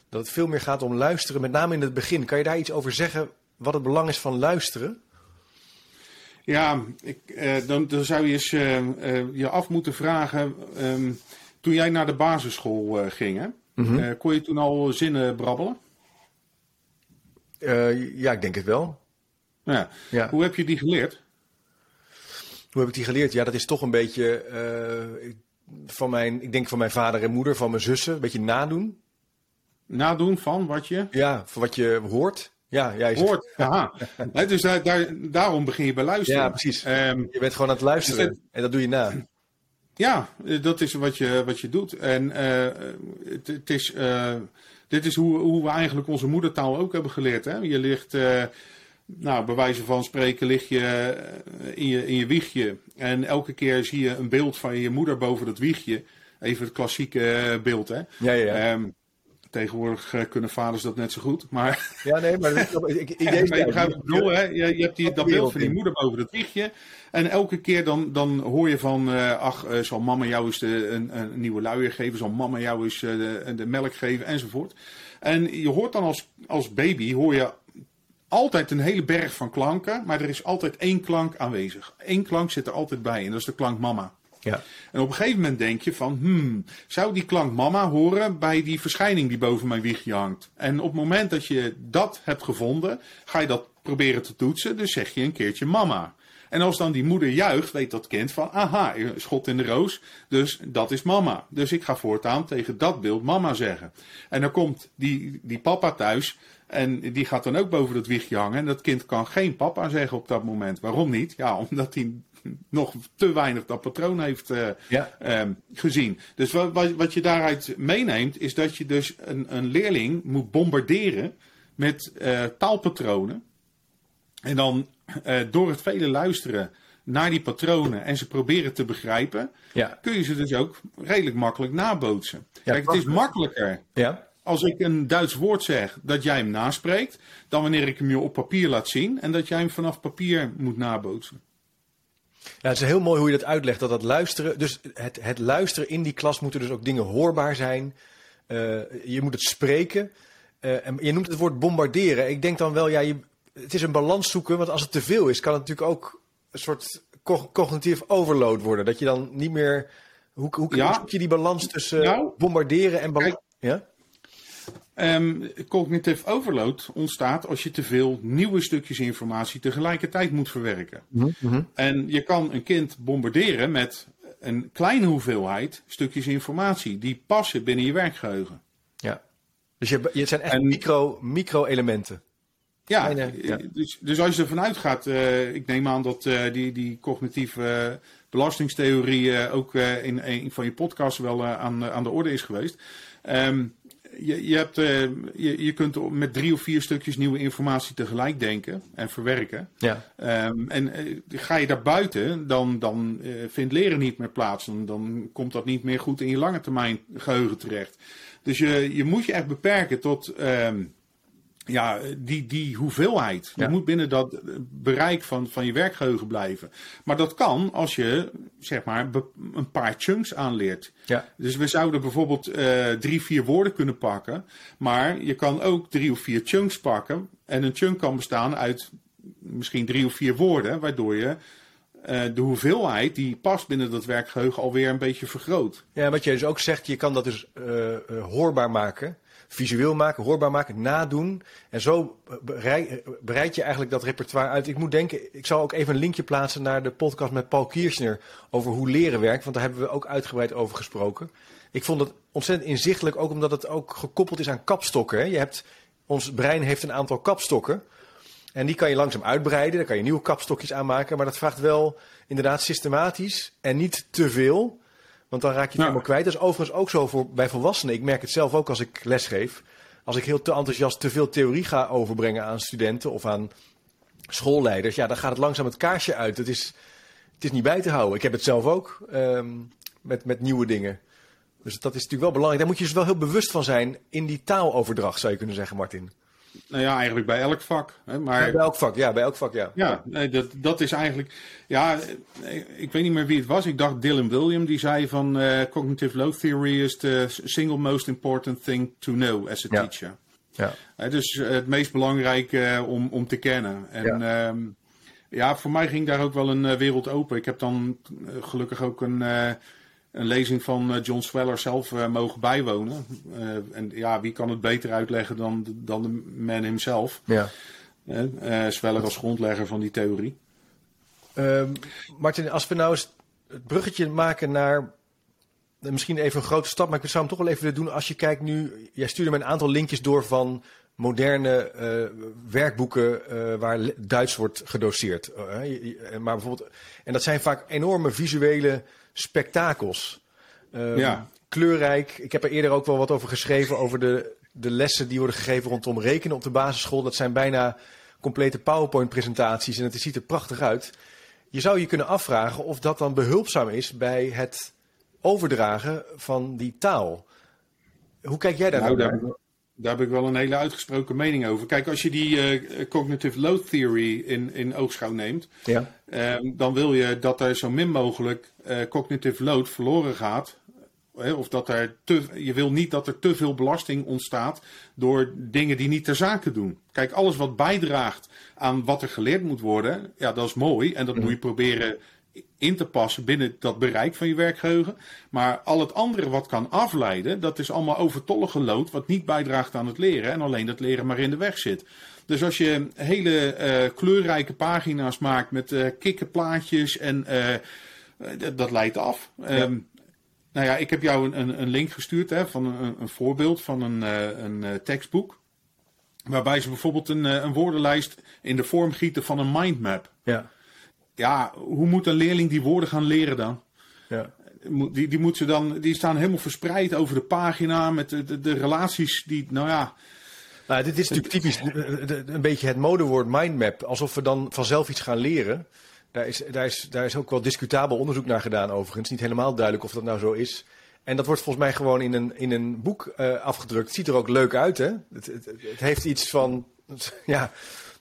Dat het veel meer gaat om luisteren, met name in het begin. Kan je daar iets over zeggen wat het belang is van luisteren? Ja, ik, eh, dan, dan zou je eens eh, eh, je af moeten vragen. ehm, toen jij naar de basisschool ging, hè, Mhm. kon je toen al zinnen brabbelen? Ja, ik denk het wel. Ja. Ja. Hoe heb je die geleerd? Hoe heb ik die geleerd? Ja, dat is toch een beetje van mijn, ik denk van mijn vader en moeder, van mijn zussen, een beetje nadoen. Nadoen van wat je Ja, van wat je hoort. Ja, je, hoort. Aha. Dus daar, daar, daarom begin je bij luisteren. Ja, precies. Ehm, je bent gewoon aan het luisteren Dus en dat doe je na. Ja, dat is wat je, wat je doet. En eh, het, het is, eh, dit is hoe, hoe we eigenlijk onze moedertaal ook hebben geleerd. Hè? Je ligt, eh, nou, bij wijze van spreken, lig je in, je in je wiegje. En elke keer zie je een beeld van je moeder boven dat wiegje. Even het klassieke beeld. Hè? Ja, ja, ja. Tegenwoordig eh, kunnen vaders dat net zo goed. Maar ja nee, maar dat is- ik, ja, maar je bedoel, hè? Je, je hebt die, dat beeld van die moeder boven dat wiegje. En elke keer dan, dan hoor je van, eh, ach, eh, zal mama jou eens de, een, een nieuwe luier geven? Zal mama jou eens de, de melk geven? Enzovoort. En je hoort dan als, als baby, hoor je altijd een hele berg van klanken. Maar er is altijd één klank aanwezig. Eén klank zit er altijd bij en dat is de klank mama. Ja. En op een gegeven moment denk je van, hmm, zou die klank mama horen bij die verschijning die boven mijn wiegje hangt? En op het moment dat je dat hebt gevonden, ga je dat proberen te toetsen, dus zeg je een keertje mama. En als dan die moeder juicht, weet dat kind van, aha, schot in de roos, dus dat is mama. Dus ik ga voortaan tegen dat beeld mama zeggen. En dan komt die, die papa thuis en die gaat dan ook boven dat wiegje hangen. En dat kind kan geen papa zeggen op dat moment. Waarom niet? Ja, omdat hij nog te weinig dat patroon heeft eh, Ja. ehm, gezien. Dus wat, wat, wat je daaruit meeneemt, is dat je dus een, een leerling moet bombarderen met eh, taalpatronen. En dan eh, door het vele luisteren naar die patronen en ze proberen te begrijpen, Ja. kun je ze dus ook redelijk makkelijk nabootsen. Kijk, het is makkelijker Ja. als ik een Duits woord zeg dat jij hem naspreekt, dan wanneer ik hem je op papier laat zien en dat jij hem vanaf papier moet nabootsen. Ja, het is heel mooi hoe je dat uitlegt, dat dat luisteren, dus het, het luisteren in die klas moeten dus ook dingen hoorbaar zijn. Eh, je moet het spreken. Eh, en je noemt het woord bombarderen. Ik denk dan wel, ja, je, het is een balans zoeken, want als het te veel is, kan het natuurlijk ook een soort cognitief overload worden. Dat je dan niet meer. Hoe, hoe, hoe zoek je die balans tussen nou, bombarderen en balans? Ja? Um, cognitive overload ontstaat als je te veel nieuwe stukjes informatie tegelijkertijd moet verwerken. Mhm, mhm. En je kan een kind bombarderen met een kleine hoeveelheid stukjes informatie die passen binnen je werkgeheugen. Ja, dus je, je zijn echt micro, micro-elementen. Ja, Dus, dus als je ervan uitgaat, uh, ik neem aan dat uh, die, die cognitieve belastingtheorie ook uh, in een van je podcasts wel aan, aan de orde is geweest. Um, je, je, hebt, uh, je, je kunt met drie of vier stukjes nieuwe informatie tegelijk denken en verwerken. Ja. Um, en uh, ga je daar buiten, dan, dan uh, vindt leren niet meer plaats. Dan, dan komt dat niet meer goed in je lange termijn geheugen terecht. Dus je, je moet je echt beperken tot um, ja, die, die hoeveelheid. Je moet binnen dat bereik van, van je werkgeheugen blijven. Maar dat kan als je, zeg maar, een paar chunks aanleert. Ja. Dus we zouden bijvoorbeeld uh, drie, vier woorden kunnen pakken. Maar je kan ook drie of vier chunks pakken. En een chunk kan bestaan uit misschien drie of vier woorden. Waardoor je uh, de hoeveelheid die past binnen dat werkgeheugen alweer een beetje vergroot. Ja, wat je dus ook zegt, je kan dat dus uh, hoorbaar maken visueel maken, hoorbaar maken, nadoen. En zo bereid je eigenlijk dat repertoire uit. Ik moet denken, ik zal ook even een linkje plaatsen naar de podcast met Paul Kiersner over hoe leren werkt. Want daar hebben we ook uitgebreid over gesproken. Ik vond het ontzettend inzichtelijk, ook omdat het ook gekoppeld is aan kapstokken. Je hebt, ons brein heeft een aantal kapstokken. En die kan je langzaam uitbreiden. Daar kan je nieuwe kapstokjes aanmaken. Maar dat vraagt wel inderdaad systematisch en niet te veel. Want dan raak je het helemaal kwijt. Dat is overigens ook zo voor, bij volwassenen. Ik merk het zelf ook als ik lesgeef. Als ik heel te enthousiast te veel theorie ga overbrengen aan studenten of aan schoolleiders, ja, dan gaat het langzaam het kaarsje uit. Het is, het is niet bij te houden. Ik heb het zelf ook um, met, met nieuwe dingen. Dus dat is natuurlijk wel belangrijk. Daar moet je dus wel heel bewust van zijn in die taaloverdracht, zou je kunnen zeggen, Martin. Nou ja, eigenlijk bij elk vak. Hè, maar... bij elk vak, ja, bij elk vak, ja. Ja, nee, dat, dat is eigenlijk. Ja, ik weet niet meer wie het was. Ik dacht Dylan William, die zei van uh, cognitive load theory is the single most important thing to know as a ja. teacher. Ja. Het is het meest belangrijke uh, om, om te kennen. En ja. Um, ja, voor mij ging daar ook wel een wereld open. Ik heb dan gelukkig ook een een lezing van eh, John Sweller zelf uh, mogen bijwonen. Uh, en ja, wie kan het beter uitleggen dan, dan de man himself? Ja. Uh, Sweller als grondlegger van die theorie. Ehm, Martin, als we nou eens het bruggetje maken naar misschien even een grote stap, maar ik zou hem toch wel even willen doen als je kijkt nu. Jij stuurde me een aantal linkjes door van moderne uh, werkboeken uh, waar Duits wordt gedoseerd. Uh, maar bijvoorbeeld, en dat zijn vaak enorme visuele spektakels. Um, ja. Kleurrijk. Ik heb er eerder ook wel wat over geschreven over de, de lessen die worden gegeven rondom rekenen op de basisschool. Dat zijn bijna complete PowerPoint-presentaties en het ziet er prachtig uit. Je zou je kunnen afvragen of dat dan behulpzaam is bij het overdragen van die taal. Hoe kijk jij daar nou, naar? Daar heb ik wel een hele uitgesproken mening over. Kijk, als je die uh, cognitive load theory in, in oogschouw neemt, ja. Uh, dan wil je dat er zo min mogelijk uh, cognitive load verloren gaat. Of dat er te, je wil niet dat er te veel belasting ontstaat door dingen die niet ter zake doen. Kijk, alles wat bijdraagt aan wat er geleerd moet worden, ja, dat is mooi. En dat moet je proberen in te passen binnen dat bereik van je werkgeheugen. Maar al het andere wat kan afleiden, dat is allemaal overtollige lood wat niet bijdraagt aan het leren en alleen dat leren maar in de weg zit. Dus als je hele uh, kleurrijke pagina's maakt met uh, kikkerplaatjes en uh, dat leidt af. Ja. Um, nou ja, ik heb jou een, een link gestuurd hè, van een, een voorbeeld van een, een tekstboek. Waarbij ze bijvoorbeeld een, een woordenlijst in de vorm gieten van een mindmap. Ja ja, hoe moet een leerling die woorden gaan leren dan? Ja. Die, die, moet ze dan, die staan helemaal verspreid over de pagina met de, de, de relaties die, nou ja. Nou, dit is natuurlijk typisch een beetje het modewoord mindmap. Alsof we dan vanzelf iets gaan leren. Daar is, daar, is, daar is ook wel discutabel onderzoek naar gedaan overigens. Niet helemaal duidelijk of dat nou zo is. En dat wordt volgens mij gewoon in een, in een boek uh, afgedrukt. Het ziet er ook leuk uit, hè? Het, het, het heeft iets van, ja,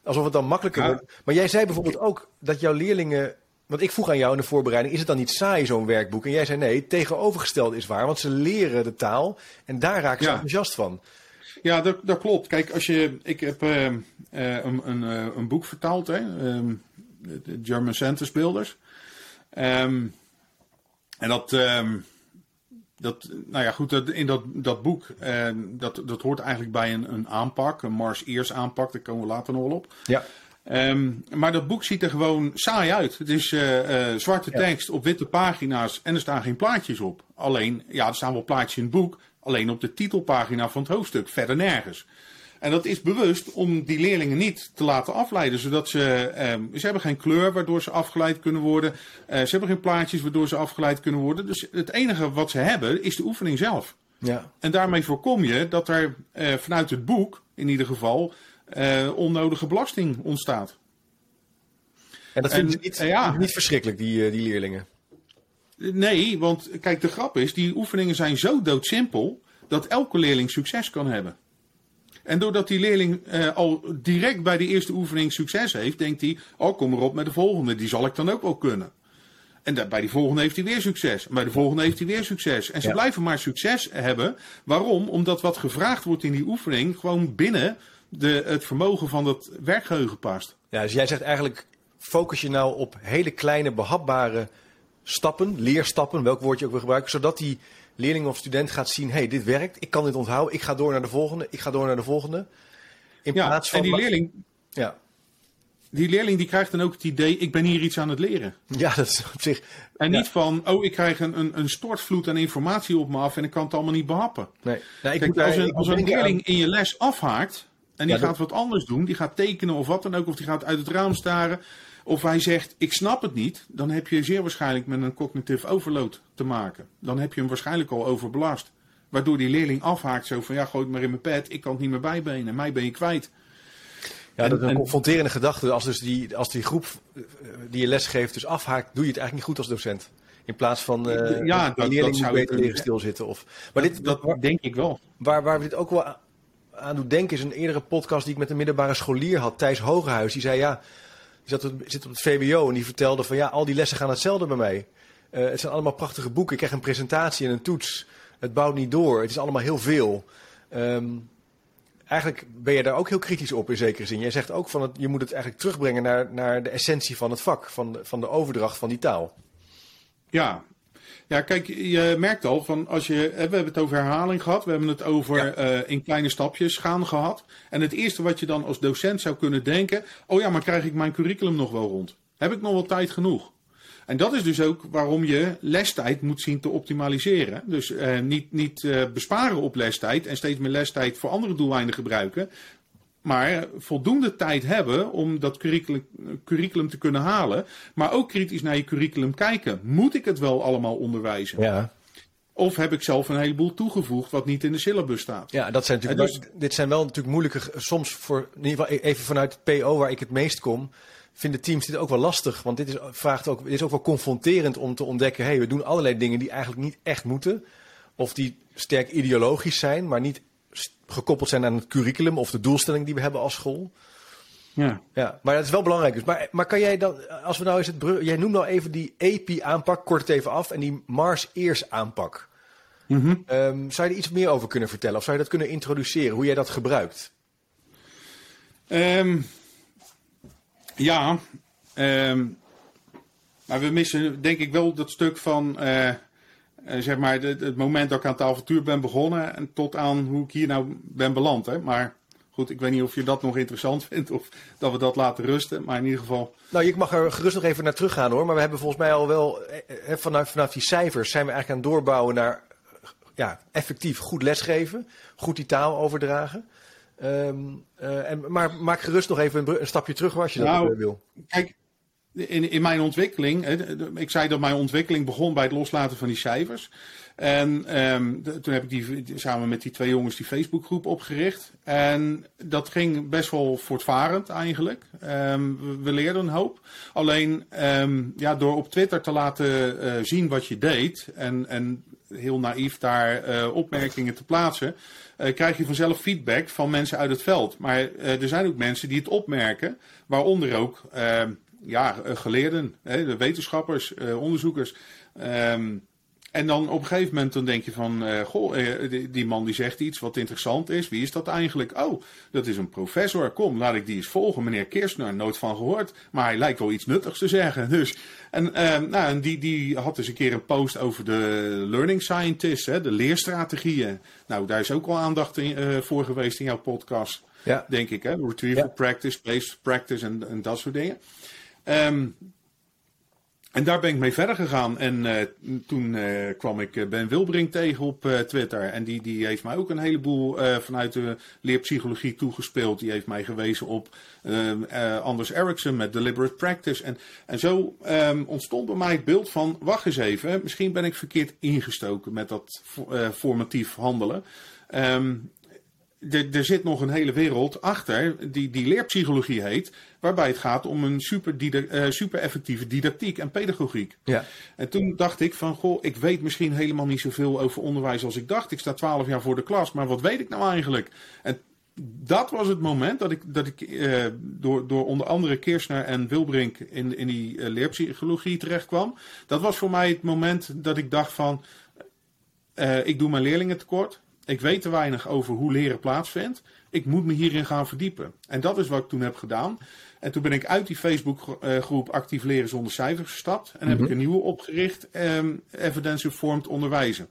Alsof het dan makkelijker wordt. Maar jij zei bijvoorbeeld ook dat jouw leerlingen. Want ik vroeg aan jou in de voorbereiding: is het dan niet saai, zo'n werkboek? En jij zei nee, tegenovergesteld is waar. Want ze leren de taal en daar raken ze enthousiast van. Ja, dat, dat klopt. Kijk, als je, ik heb uh, een, een, een, boek vertaald, hè, um, de German Sentence Builders. Um, en dat, um, dat, nou ja, goed, dat, in dat, dat boek, uh, dat, dat hoort eigenlijk bij een, een aanpak, een Mars Ears aanpak, daar komen we later nog wel op. Ja. Um, maar dat boek ziet er gewoon saai uit. Het is uh, uh, zwarte tekst op witte pagina's en er staan geen plaatjes op. Alleen, ja, er staan wel plaatjes in het boek, alleen op de titelpagina van het hoofdstuk, verder nergens. En dat is bewust om die leerlingen niet te laten afleiden, zodat ze, um, ze hebben geen kleur waardoor ze afgeleid kunnen worden. Uh, ze hebben geen plaatjes waardoor ze afgeleid kunnen worden. Dus het enige wat ze hebben is de oefening zelf. Ja. En daarmee voorkom je dat er uh, vanuit het boek, in ieder geval, uh, onnodige belasting ontstaat. En dat vinden ze niet, ja. niet verschrikkelijk, die, die leerlingen? Nee, want kijk, de grap is, die oefeningen zijn zo doodsimpel dat elke leerling succes kan hebben. En doordat die leerling uh, al direct bij de eerste oefening succes heeft, denkt hij: Oh, kom erop met de volgende, die zal ik dan ook wel kunnen. En dat, bij die volgende heeft hij weer succes. En bij de volgende heeft hij weer succes. En ze ja. blijven maar succes hebben. Waarom? Omdat wat gevraagd wordt in die oefening gewoon binnen de, het vermogen van dat werkgeheugen past. Ja, dus jij zegt eigenlijk: focus je nou op hele kleine behapbare stappen, leerstappen, welk woord je ook wil gebruiken, zodat die leerling of student gaat zien: hey, dit werkt, ik kan dit onthouden, ik ga door naar de volgende, ik ga door naar de volgende. In ja, plaats van. En die leerling. Ja. Die leerling die krijgt dan ook het idee: ik ben hier iets aan het leren. Ja, dat is op zich. En ja. niet van: oh, ik krijg een, een, een stortvloed aan informatie op me af en ik kan het allemaal niet behappen. Nee. Nou, ik Kijk, moet als een, als een leerling in je les afhaakt en die Ja, dat- gaat wat anders doen, die gaat tekenen of wat dan ook, of die gaat uit het raam staren, of hij zegt: ik snap het niet, dan heb je zeer waarschijnlijk met een cognitive overload te maken. Dan heb je hem waarschijnlijk al overbelast. Waardoor die leerling afhaakt zo van ja, gooi het maar in mijn pet, ik kan het niet meer bijbenen, mij ben je kwijt. Ja, dat is een en- confronterende gedachte. Als, dus die, als die groep eh, die je les geeft dus afhaakt, doe je het eigenlijk niet goed als docent. In plaats van eh Ja, dat- leerling dat zou beter kunnen leren stilzitten. Of, maar dit, dat waar, denk ik wel. waar, waar we dit ook wel aan doen denken is een eerdere podcast die ik met een middelbare scholier had, Thijs Hogehuis. Die zei ja, zat, zit op het VBO en die vertelde van ja, al die lessen gaan hetzelfde bij mij. Eh, het zijn allemaal prachtige boeken. Ik krijg een presentatie en een toets. Het bouwt niet door. Het is allemaal heel veel. Ehm, eigenlijk ben je daar ook heel kritisch op in zekere zin. Jij zegt ook van het, je moet het eigenlijk terugbrengen naar, naar de essentie van het vak, van de, van de overdracht van die taal. Ja. Ja, kijk, je merkt al van als je. We hebben het over herhaling gehad. We hebben het over Ja. eh, in kleine stapjes gaan gehad. En het eerste wat je dan als docent zou kunnen denken. Oh ja, maar krijg ik mijn curriculum nog wel rond? Heb ik nog wel tijd genoeg? En dat is dus ook waarom je lestijd moet zien te optimaliseren. Dus eh, niet, niet eh, besparen op lestijd en steeds meer lestijd voor andere doeleinden gebruiken. Maar voldoende tijd hebben om dat curriculum, curriculum te kunnen halen. Maar ook kritisch naar je curriculum kijken. Moet ik het wel allemaal onderwijzen? Ja, Of heb ik zelf een heleboel toegevoegd wat niet in de syllabus staat? ja dat zijn natuurlijk, dus- dit zijn wel natuurlijk moeilijke, soms voor, in ieder geval even vanuit het PO waar ik het meest kom, vinden teams dit ook wel lastig. Want dit is, vraagt ook, dit is ook wel confronterend om te ontdekken, hey, we doen allerlei dingen die eigenlijk niet echt moeten. Of die sterk ideologisch zijn, maar niet gekoppeld zijn aan het curriculum of de doelstelling die we hebben als school. Ja. Ja, maar dat is wel belangrijk. Dus. Maar, maar kan jij dan, als we nou eens het jij noemt nou even die EPI-aanpak, kort het even af, en die Mars-Ears-aanpak. Mhm. Ehm, zou je er iets meer over kunnen vertellen? Of zou je dat kunnen introduceren, hoe jij dat gebruikt? Ehm, ja, ehm, maar we missen denk ik wel dat stuk van, eh, zeg maar, de- het moment dat ik aan het avontuur ben begonnen en tot aan hoe ik hier nou ben beland. Hè. Maar goed, ik weet niet of je dat nog interessant vindt of dat we dat laten rusten. Maar in ieder geval, Nou, je mag er gerust nog even naar teruggaan hoor. Maar we hebben volgens mij al wel, eh, eh, vanuit, vanaf die cijfers zijn we eigenlijk aan het doorbouwen naar eh, ja, effectief goed lesgeven. Goed die taal overdragen. Ehm, eh, en, maar maak gerust nog even een, stapje terug als je dat Nou, eh, wil. Kijk, in, in mijn ontwikkeling, ik zei dat mijn ontwikkeling begon bij het loslaten van die cijfers. En ehm, toen heb ik die, samen met die twee jongens die Facebookgroep opgericht. En dat ging best wel voortvarend eigenlijk. Ehm, we, leerden een hoop. Alleen ehm, ja, door op Twitter te laten eh, zien wat je deed en, en heel naïef daar eh, opmerkingen te plaatsen, eh, krijg je vanzelf feedback van mensen uit het veld. Maar er zijn ook mensen die het opmerken, waaronder ook ja, eh, geleerden, hè, de wetenschappers, eh, onderzoekers. Ehm, En dan op een gegeven moment dan denk je van, uh, goh, uh, die, die, man die zegt iets wat interessant is. Wie is dat eigenlijk? Oh, dat is een professor. Kom, laat ik die eens volgen. Meneer Kirstner, nooit van gehoord. Maar hij lijkt wel iets nuttigs te zeggen. Dus, en, uh, nou, en die, die had dus een keer een post over de learning scientists, hè, de leerstrategieën. Nou, daar is ook al aandacht in, voor geweest in jouw podcast. Ja. Denk ik, hè? Retrieval ja. practice, based practice en, en dat soort dingen. Um, en daar ben ik mee verder gegaan. En uh, toen uh, kwam ik Ben Wilbrink tegen op Twitter. En die, die heeft mij ook een heleboel vanuit de leerpsychologie toegespeeld. Die heeft mij gewezen op Anders Ericsson met Deliberate Practice. En, en zo um, ontstond bij mij het beeld van, wacht eens even, misschien ben ik verkeerd ingestoken met dat formatief handelen. Er zit nog een hele wereld achter, die, die leerpsychologie heet, waarbij het gaat om een super, uh, super effectieve didactiek en pedagogiek. Ja. En toen dacht ik van, goh, ik weet misschien helemaal niet zoveel over onderwijs als ik dacht. Ik sta twaalf jaar voor de klas, maar wat weet ik nou eigenlijk? En dat was het moment dat ik, dat ik uh, door, door onder andere Kirchner en Wilbrink in, in die uh, leerpsychologie terecht kwam. Dat was voor mij het moment dat ik dacht van, ik doe mijn leerlingen tekort. Ik weet te weinig over hoe leren plaatsvindt. Ik moet me hierin gaan verdiepen. En dat is wat ik toen heb gedaan. En toen ben ik uit die Facebookgroep Actief Leren Zonder Cijfers gestapt. En heb ik mhm. een nieuwe opgericht, um, Evidence Informed Onderwijzen.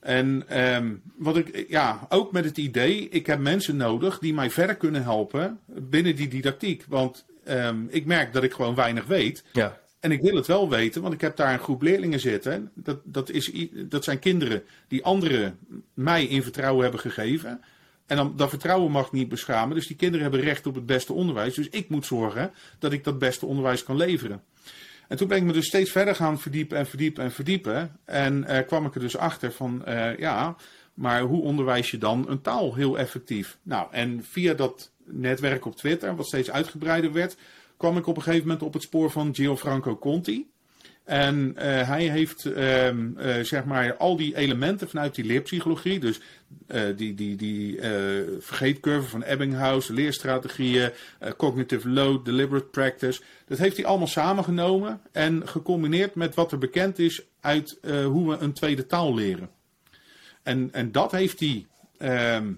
En um, wat ik, ja, ook met het idee, ik heb mensen nodig die mij verder kunnen helpen binnen die didactiek. Want um, ik merk dat ik gewoon weinig weet. Ja. En ik wil het wel weten, want ik heb daar een groep leerlingen zitten. Dat, dat, is, dat zijn kinderen die anderen mij in vertrouwen hebben gegeven. En dan, dat vertrouwen mag niet beschamen. Dus die kinderen hebben recht op het beste onderwijs. Dus ik moet zorgen dat ik dat beste onderwijs kan leveren. En toen ben ik me dus steeds verder gaan verdiepen en verdiepen en verdiepen. En uh, kwam ik er dus achter van, uh, ja, maar hoe onderwijs je dan een taal heel effectief? Nou, en via dat netwerk op Twitter, wat steeds uitgebreider werd, kwam ik op een gegeven moment op het spoor van Gianfranco Conti. En uh, hij heeft uh, uh, zeg maar al die elementen vanuit die leerpsychologie, dus die, die, die vergeetcurve van Ebbinghaus, leerstrategieën, cognitive load, deliberate practice, dat heeft hij allemaal samengenomen en gecombineerd met wat er bekend is uit hoe we een tweede taal leren. En, en dat heeft hij ehm,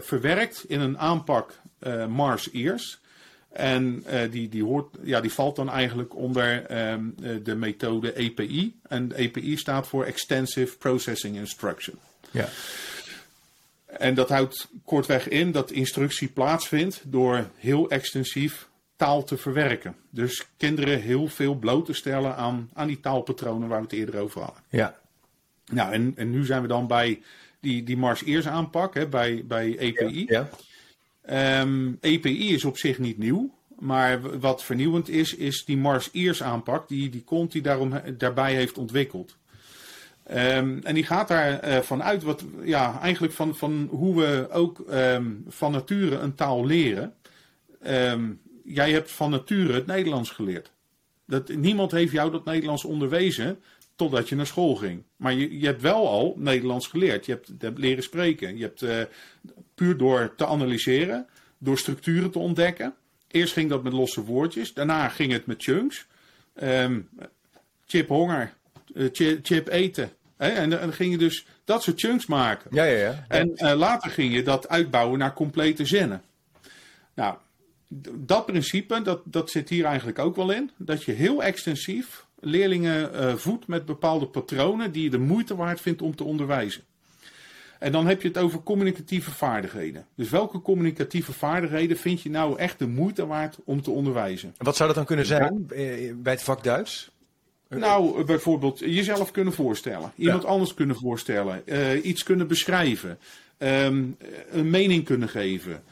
verwerkt in een aanpak Mars Ears. En uh, die, die, hoort, ja, die valt dan eigenlijk onder um, de methode EPI. En EPI staat voor Extensive Processing Instruction. Ja. En dat houdt kortweg in dat instructie plaatsvindt door heel extensief taal te verwerken. Dus kinderen heel veel bloot te stellen aan, aan die taalpatronen waar we het eerder over hadden. Ja. Nou, en, en nu zijn we dan bij die, die Mars Ears aanpak, hè, bij, bij EPI. Ja. ja. Um, ehm, EPI is op zich niet nieuw. Maar wat vernieuwend is, is die Mars Ears aanpak die, die Conti daarom, daarbij heeft ontwikkeld. Um, en die gaat daar uh, vanuit wat, ja, eigenlijk van, van hoe we ook um, van nature een taal leren. Jij hebt van nature het Nederlands geleerd. Dat, niemand heeft jou dat Nederlands onderwezen totdat je naar school ging. Maar je, je hebt wel al Nederlands geleerd. Je hebt, leren spreken. Je hebt uh, puur door te analyseren, door structuren te ontdekken. Eerst ging dat met losse woordjes, daarna ging het met chunks. Um, chip honger, uh, chip, eten. Hè? En, dan ging je dus dat soort chunks maken. Ja, ja, ja. En uh, later ging je dat uitbouwen naar complete zinnen. Nou, dat principe, dat, dat zit hier eigenlijk ook wel in. Dat je heel extensief leerlingen uh, voedt met bepaalde patronen die je de moeite waard vindt om te onderwijzen. En dan heb je het over communicatieve vaardigheden. Dus welke communicatieve vaardigheden vind je nou echt de moeite waard om te onderwijzen? Wat zou dat dan kunnen zijn bij het vak Duits? Nou, bijvoorbeeld jezelf kunnen voorstellen. Iemand anders kunnen voorstellen. Uh, iets kunnen beschrijven. Um, een mening kunnen geven.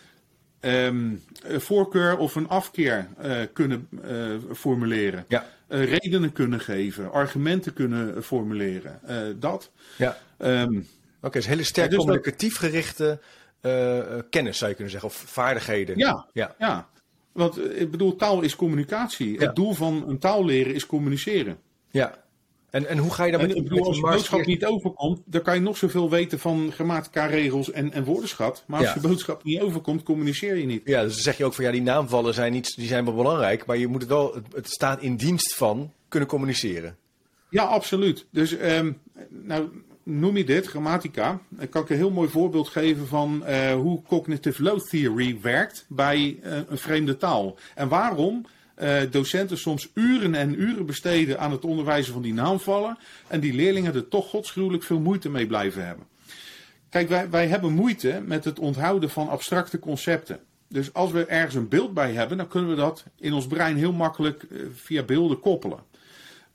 Um, een voorkeur of een afkeer uh, kunnen uh, formuleren. Ja. redenen kunnen geven. Argumenten kunnen formuleren. dat. Ja. Um, Oké, dus hele sterk dus communicatief gerichte uh, kennis zou je kunnen zeggen, of vaardigheden. Ja, ja. ja. want eh, ik bedoel, taal is communicatie. Het doel van een taal leren is communiceren. Ja. En, en hoe ga je dan met, ik bedoel, als je boodschap niet overkomt, dan kan je nog zoveel weten van grammatica-regels en, en woordenschat. Maar als je boodschap niet overkomt, communiceer je niet. Ja, dus dan zeg je ook van ja, die naamvallen zijn, niet, die zijn wel belangrijk, maar je moet het wel, het, het staat in dienst van kunnen communiceren. Ja, absoluut. Dus um, nou noem je dit, grammatica. Dan kan ik een heel mooi voorbeeld geven van uh, hoe cognitive load theory werkt bij uh, een vreemde taal. En waarom docenten soms uren en uren besteden aan het onderwijzen van die naamvallen. En die leerlingen er toch godsgruwelijk veel moeite mee blijven hebben. Kijk, wij, wij hebben moeite met het onthouden van abstracte concepten. Dus als we ergens een beeld bij hebben, dan kunnen we dat in ons brein heel makkelijk via beelden koppelen.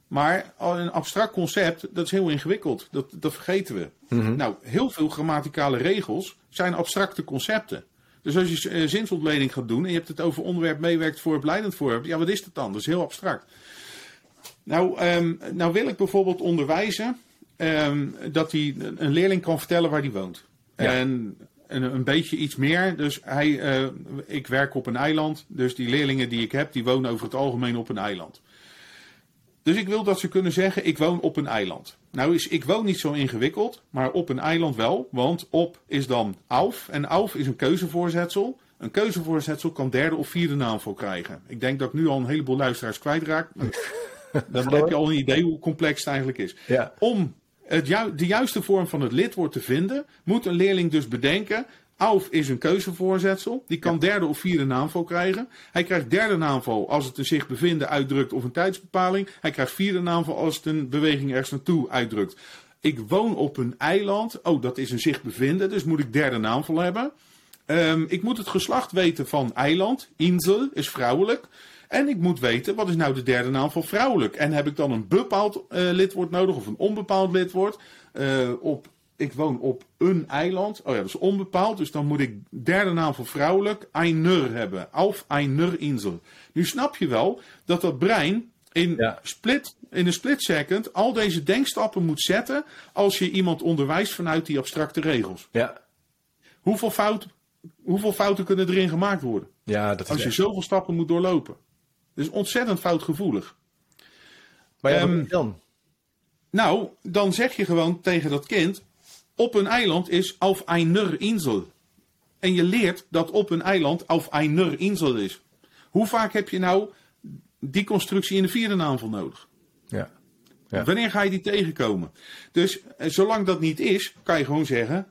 Maar een abstract concept, dat is heel ingewikkeld. Dat, dat vergeten we. Mhm. Nou, heel veel grammaticale regels zijn abstracte concepten. Dus als je uh, zinsontleding gaat doen en je hebt het over onderwerp meewerkt voor leidend voorwerp. Ja, wat is dat dan? Dat is heel abstract. Nou, um, nou wil ik bijvoorbeeld onderwijzen um, dat hij een leerling kan vertellen waar hij woont. En een, een, beetje iets meer. Dus hij, uh, ik werk op een eiland. Dus die leerlingen die ik heb, die wonen over het algemeen op een eiland. Dus ik wil dat ze kunnen zeggen, ik woon op een eiland. Nou is ik woon niet zo ingewikkeld, maar op een eiland wel. Want op is dan auf en auf is een keuzevoorzetsel. Een keuzevoorzetsel kan derde of vierde naamval krijgen. Ik denk dat ik nu al een heleboel luisteraars kwijtraak. Dan heb je al een idee hoe complex het eigenlijk is. Ja. Om het de juiste vorm van het lidwoord te vinden, moet een leerling dus bedenken: Auf is een keuzevoorzetsel. Die kan derde of vierde naamval krijgen. Hij krijgt derde naamval als het een zich bevinden uitdrukt of een tijdsbepaling. Hij krijgt vierde naamval als het een beweging ergens naartoe uitdrukt. Ik woon op een eiland. Oh, dat is een zich bevinden. Dus moet ik derde naamval hebben. Um, ik moet het geslacht weten van eiland. Insel is vrouwelijk. En ik moet weten, wat is nou de derde naam van vrouwelijk? En heb ik dan een bepaald uh, lidwoord nodig of een onbepaald lidwoord? Uh, op ik woon op een eiland. Oh ja, dat is onbepaald. Dus dan moet ik derde naam voor vrouwelijk, einer hebben. Auf einer Insel. Nu snap je wel dat dat brein in, split, in een split second al deze denkstappen moet zetten als je iemand onderwijst vanuit die abstracte regels. Ja. Hoeveel, fout, hoeveel fouten kunnen erin gemaakt worden? Ja, dat is als je zoveel stappen moet doorlopen. Dat is ontzettend foutgevoelig. Maar ja, um, dan? Nou, dan zeg je gewoon tegen dat kind: op een eiland is auf einer Insel. En je leert dat op een eiland auf einer Insel is. Hoe vaak heb je nou die constructie in de vierde naamval nodig? Ja. ja. Wanneer ga je die tegenkomen? Dus eh, zolang dat niet is, kan je gewoon zeggen: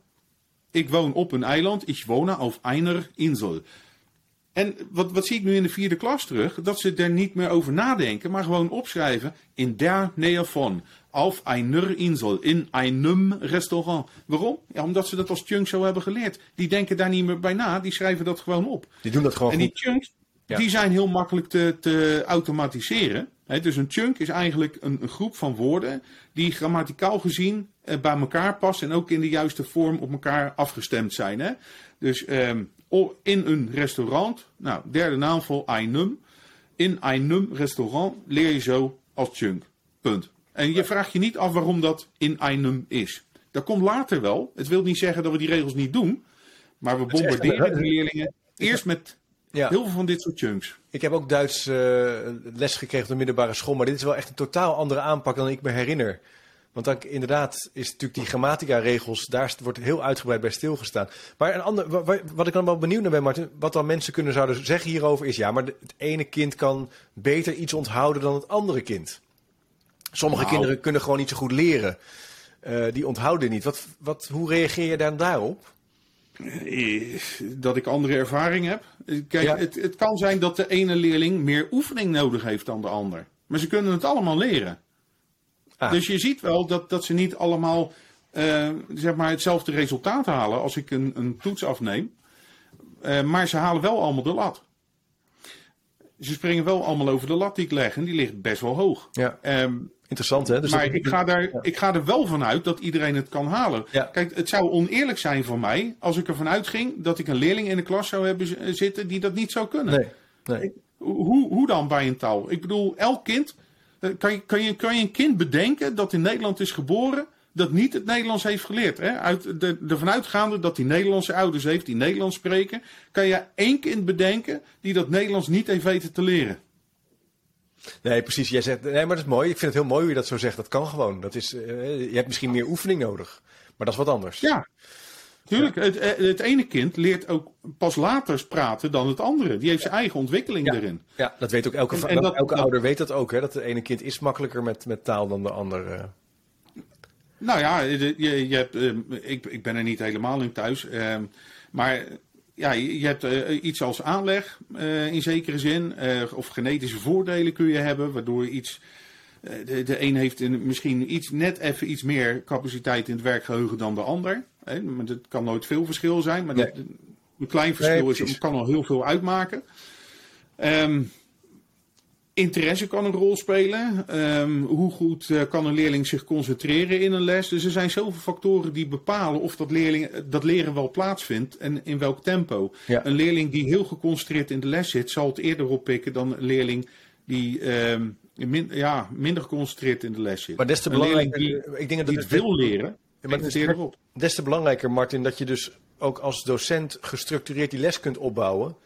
Ik woon op een eiland, ich wohne auf einer Insel. En wat, wat zie ik nu in de vierde klas terug? Dat ze er niet meer over nadenken, maar gewoon opschrijven in der Nähe von auf einer Insel, in einem Restaurant. Waarom? Ja, omdat ze dat als chunks zo hebben geleerd. Die denken daar niet meer bij na, die schrijven dat gewoon op. Die doen dat gewoon En die chunks, die zijn heel makkelijk te, te automatiseren. dus een chunk is eigenlijk een, een, groep van woorden die grammaticaal gezien eh, bij elkaar passen en ook in de juiste vorm op elkaar afgestemd zijn. Hè? Dus eh, in een restaurant, nou, derde naamvol, einem. In einem restaurant leer je zo als chunk. Punt. En je vraagt je niet af waarom dat in einem is. Dat komt later wel. Het wil niet zeggen dat we die regels niet doen. Maar we bombarderen de leerlingen eerst met heel veel van dit soort chunks. Ik heb ook Duits uh, les gekregen op de middelbare school. Maar dit is wel echt een totaal andere aanpak dan ik me herinner. Want dan inderdaad is natuurlijk die grammatica-regels, daar wordt heel uitgebreid bij stilgestaan. Maar een ander, wat ik dan wel benieuwd naar ben, Martin, wat dan mensen kunnen zouden zeggen hierover is, ja, maar het ene kind kan beter iets onthouden dan het andere kind. Sommige nou. kinderen kunnen gewoon niet zo goed leren. Uh, die onthouden niet. Wat, wat, hoe reageer je dan daarop? Eh, dat ik andere ervaring heb. Kijk, het, het kan zijn dat de ene leerling meer oefening nodig heeft dan de ander. Maar ze kunnen het allemaal leren. Ah. Dus je ziet wel dat, dat ze niet allemaal uh, zeg maar hetzelfde resultaat halen als ik een, een toets afneem. Uh, maar ze halen wel allemaal de lat. Ze springen wel allemaal over de lat die ik leg en die ligt best wel hoog. Ja. Um, Interessant hè? Dus maar ik, ga daar, ik ga er wel vanuit dat iedereen het kan halen. Ja. Kijk, het zou oneerlijk zijn voor mij als ik ervan uitging dat ik een leerling in de klas zou hebben zitten die dat niet zou kunnen. Nee. nee. Hoe, hoe dan bij een taal? Ik bedoel, elk kind eh, kan je, kan, je, kan je een kind bedenken dat in Nederland is geboren, dat niet het Nederlands heeft geleerd? Hè? Uit de, ervan uitgaande dat hij Nederlandse ouders heeft die Nederlands spreken, kan je één kind bedenken die dat Nederlands niet heeft weten te leren? Nee, precies. Jij zegt, nee, maar dat is mooi. Ik vind het heel mooi hoe je dat zo zegt. Dat kan gewoon. Dat is, uh, je hebt misschien meer oefening nodig. Maar dat is wat anders. Ja. Tuurlijk, het, eh, het ene kind leert ook pas later praten dan het andere. Die heeft zijn eigen ontwikkeling Ja. erin. Ja, dat weet ook elke, En- va- en dat- elke dat- ouder weet dat ook. Hè? Dat het ene kind is makkelijker met, met taal dan de ander. eh. Nou ja, je, je hebt, ehm, ik, ik ben er niet helemaal in thuis. ehm, maar ja, je, hebt eh, iets als aanleg eh, in zekere zin. eh, of genetische voordelen kun je hebben, waardoor je iets. de, de een heeft misschien iets, net even iets meer capaciteit in het werkgeheugen dan de ander. Hè, maar het kan nooit veel verschil zijn, maar Nee. dat- een klein verschil Nee, is, kan al heel veel uitmaken. Ehm, Interesse kan een rol spelen. Ehm, hoe goed eh, kan een leerling zich concentreren in een les? Dus er zijn zoveel factoren die bepalen of dat, leerling, dat leren wel plaatsvindt en in welk tempo. Ja. Een leerling die heel geconcentreerd in de les zit, zal het eerder oppikken dan een leerling die ehm, min- ja, minder geconcentreerd in de les zit. Maar des te belangrijker. die, ik denk dat die het wil leren, maar het eerder op. des te belangrijker, Martin, dat je dus ook als docent gestructureerd die les kunt opbouwen.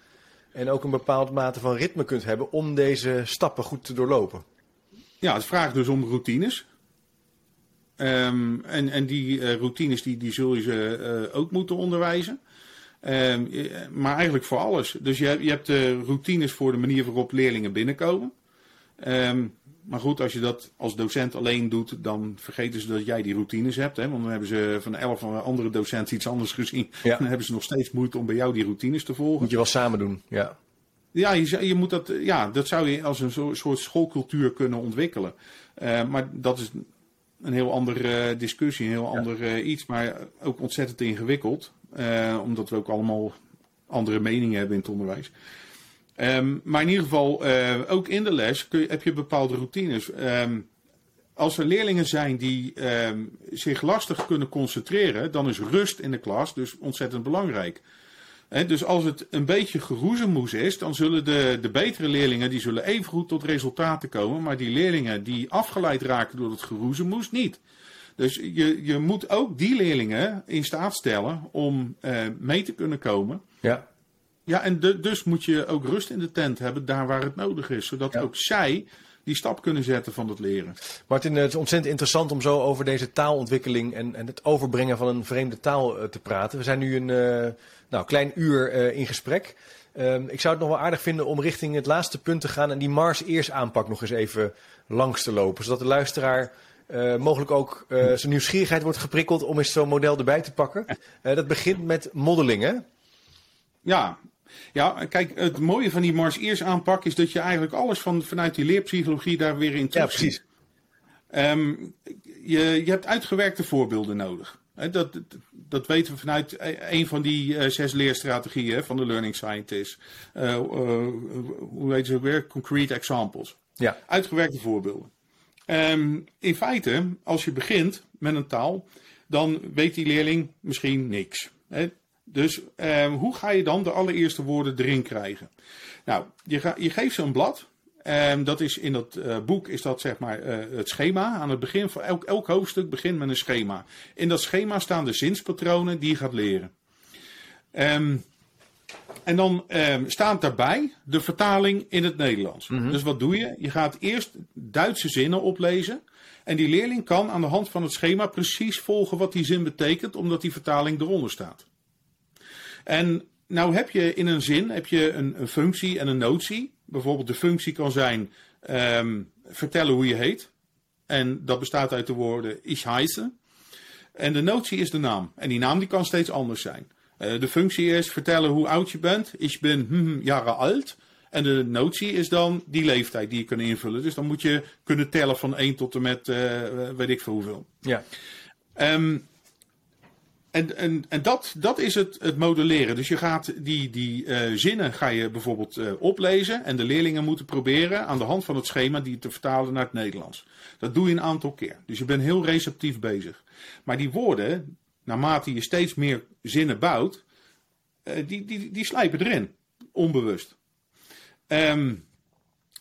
En ook een bepaald mate van ritme kunt hebben om deze stappen goed te doorlopen. Ja, het vraagt dus om routines. Ehm, en, en die eh, routines die, die zul je ze eh, ook moeten onderwijzen. Ehm, eh, maar eigenlijk voor alles. Dus je, je hebt de routines voor de manier waarop leerlingen binnenkomen. Ehm, maar goed, als je dat als docent alleen doet, dan vergeten ze dat jij die routines hebt. Hè? Want dan hebben ze van elf andere docenten iets anders gezien. Ja. Dan hebben ze nog steeds moeite om bij jou die routines te volgen. Moet je wel samen doen. Ja. Ja, je, je moet dat, ja, dat zou je als een soort schoolcultuur kunnen ontwikkelen. Eh, maar dat is een heel andere eh, discussie, een heel ander eh, iets. Maar ook ontzettend ingewikkeld. omdat we ook allemaal andere meningen hebben in het onderwijs. Ehm, maar in ieder geval, eh, ook in de les kun je, heb je bepaalde routines. Ehm, als er leerlingen zijn die ehm, zich lastig kunnen concentreren, dan is rust in de klas dus ontzettend belangrijk. Dus als het een beetje geroezemoes is, dan zullen de, de betere leerlingen die zullen even goed tot resultaten komen. Maar die leerlingen die afgeleid raken door het geroezemoes, niet. Dus je, je moet ook die leerlingen in staat stellen om eh, mee te kunnen komen. ja. Ja, en de- dus moet je ook rust in de tent hebben daar waar het nodig is. Zodat Ja. ook zij die stap kunnen zetten van het leren. Martin, het is ontzettend interessant om zo over deze taalontwikkeling en, en het overbrengen van een vreemde taal eh, te praten. We zijn nu een eh, nou, klein uur eh, in gesprek. Ehm, ik zou het nog wel aardig vinden om richting het laatste punt te gaan en die Mars eerst aanpak nog eens even langs te lopen. Zodat de luisteraar eh, mogelijk ook eh, zijn nieuwsgierigheid wordt geprikkeld om eens zo'n model erbij te pakken. Eh, dat begint met modeling, hè? Ja. Ja, kijk, het mooie van die Mars Ears aanpak is dat je eigenlijk alles van, vanuit die leerpsychologie daar weer in Ja, terugziet. precies. Ehm, je, je hebt uitgewerkte voorbeelden nodig. Dat, dat, weten we vanuit e- een van die eh, zes leerstrategieën van de Learning Scientist. Eh, eh, hoe heet ze ook weer? Concrete examples. Ja, Uitgewerkte voorbeelden. Ehm, in feite, als je begint met een taal, dan weet die leerling misschien niks. Dus ehm, hoe ga je dan de allereerste woorden erin krijgen? Nou, je, ga, je geeft ze een blad. Ehm, dat is in dat eh, boek is dat zeg maar eh, het schema. Aan het begin van elk, elk hoofdstuk begint met een schema. In dat schema staan de zinspatronen die je gaat leren. Ehm, en dan staat daarbij de vertaling in het Nederlands. Dus wat doe je? Je gaat eerst Duitse zinnen oplezen. En die leerling kan aan de hand van het schema precies volgen wat die zin betekent, omdat die vertaling eronder staat. En nou heb je in een zin heb je een, een functie en een notie. Bijvoorbeeld de functie kan zijn ehm, vertellen hoe je heet. En dat bestaat uit de woorden ich heiße. En de notie is de naam. En die naam die kan steeds anders zijn. Eh, de functie is vertellen hoe oud je bent. Ich bin hm, jaren alt. En de notie is dan die leeftijd die je kunt invullen. Dus dan moet je kunnen tellen van 1 tot en met eh, weet ik veel hoeveel. ja. Ehm, en en, en dat, dat is het, het modelleren. Dus je gaat die, die eh, zinnen ga je bijvoorbeeld eh, oplezen. En de leerlingen moeten proberen aan de hand van het schema die te vertalen naar het Nederlands. Dat doe je een aantal keer. Dus je bent heel receptief bezig. Maar die woorden, naarmate je steeds meer zinnen bouwt, eh, die, die, die slijpen erin. Onbewust. D-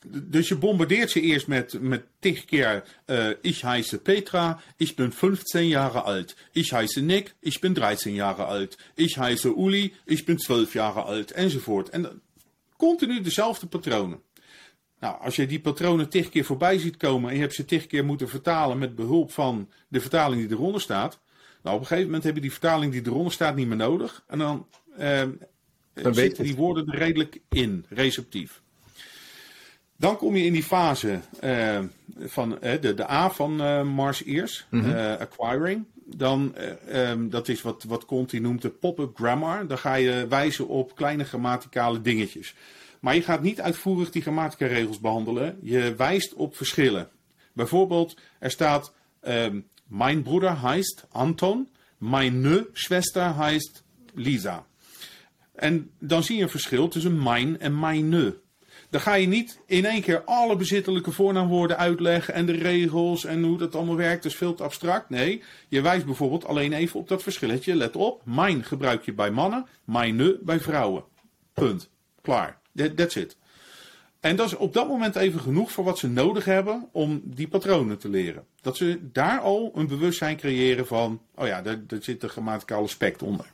dus je bombardeert ze eerst met, met tig keer. eh ich heiße Petra, ich bin 15 Jahre alt. Ich heiße Nick, ich bin 13 Jahre alt. Ich heiße Uli, ich bin 12 Jahre alt. Enzovoort. En continu dezelfde patronen. Nou, als je die patronen tig keer voorbij ziet komen en je hebt ze tig keer moeten vertalen met behulp van de vertaling die eronder staat, Nou, op een gegeven moment heb je die vertaling die eronder staat niet meer nodig. En dan, uh, dan zitten die woorden er redelijk in, receptief. Dan kom je in die fase uh, van uh, de, de A van uh, Mars Ears, mm -hmm. acquiring. Dan, um, dat is wat, wat Conti noemt de pop-up grammar. Dan ga je wijzen op kleine grammaticale dingetjes. Maar je gaat niet uitvoerig die grammatica-regels behandelen. Je wijst op verschillen. Bijvoorbeeld, er staat: um, Mijn broeder heist Anton. Meine Schwester heist Lisa. En dan zie je een verschil tussen mijn en meine. Dan ga je niet in één keer alle bezittelijke voornaamwoorden uitleggen en de regels en hoe dat allemaal werkt. Dat is veel te abstract. Nee, je wijst bijvoorbeeld alleen even op dat verschilletje. Let op, mijn gebruik je bij mannen, meine bij vrouwen. Punt. Klaar. That, that's it. En dat is op dat moment even genoeg voor wat ze nodig hebben om die patronen te leren. Dat ze daar al een bewustzijn creëren van, oh ja, daar zit een grammaticaal aspect onder.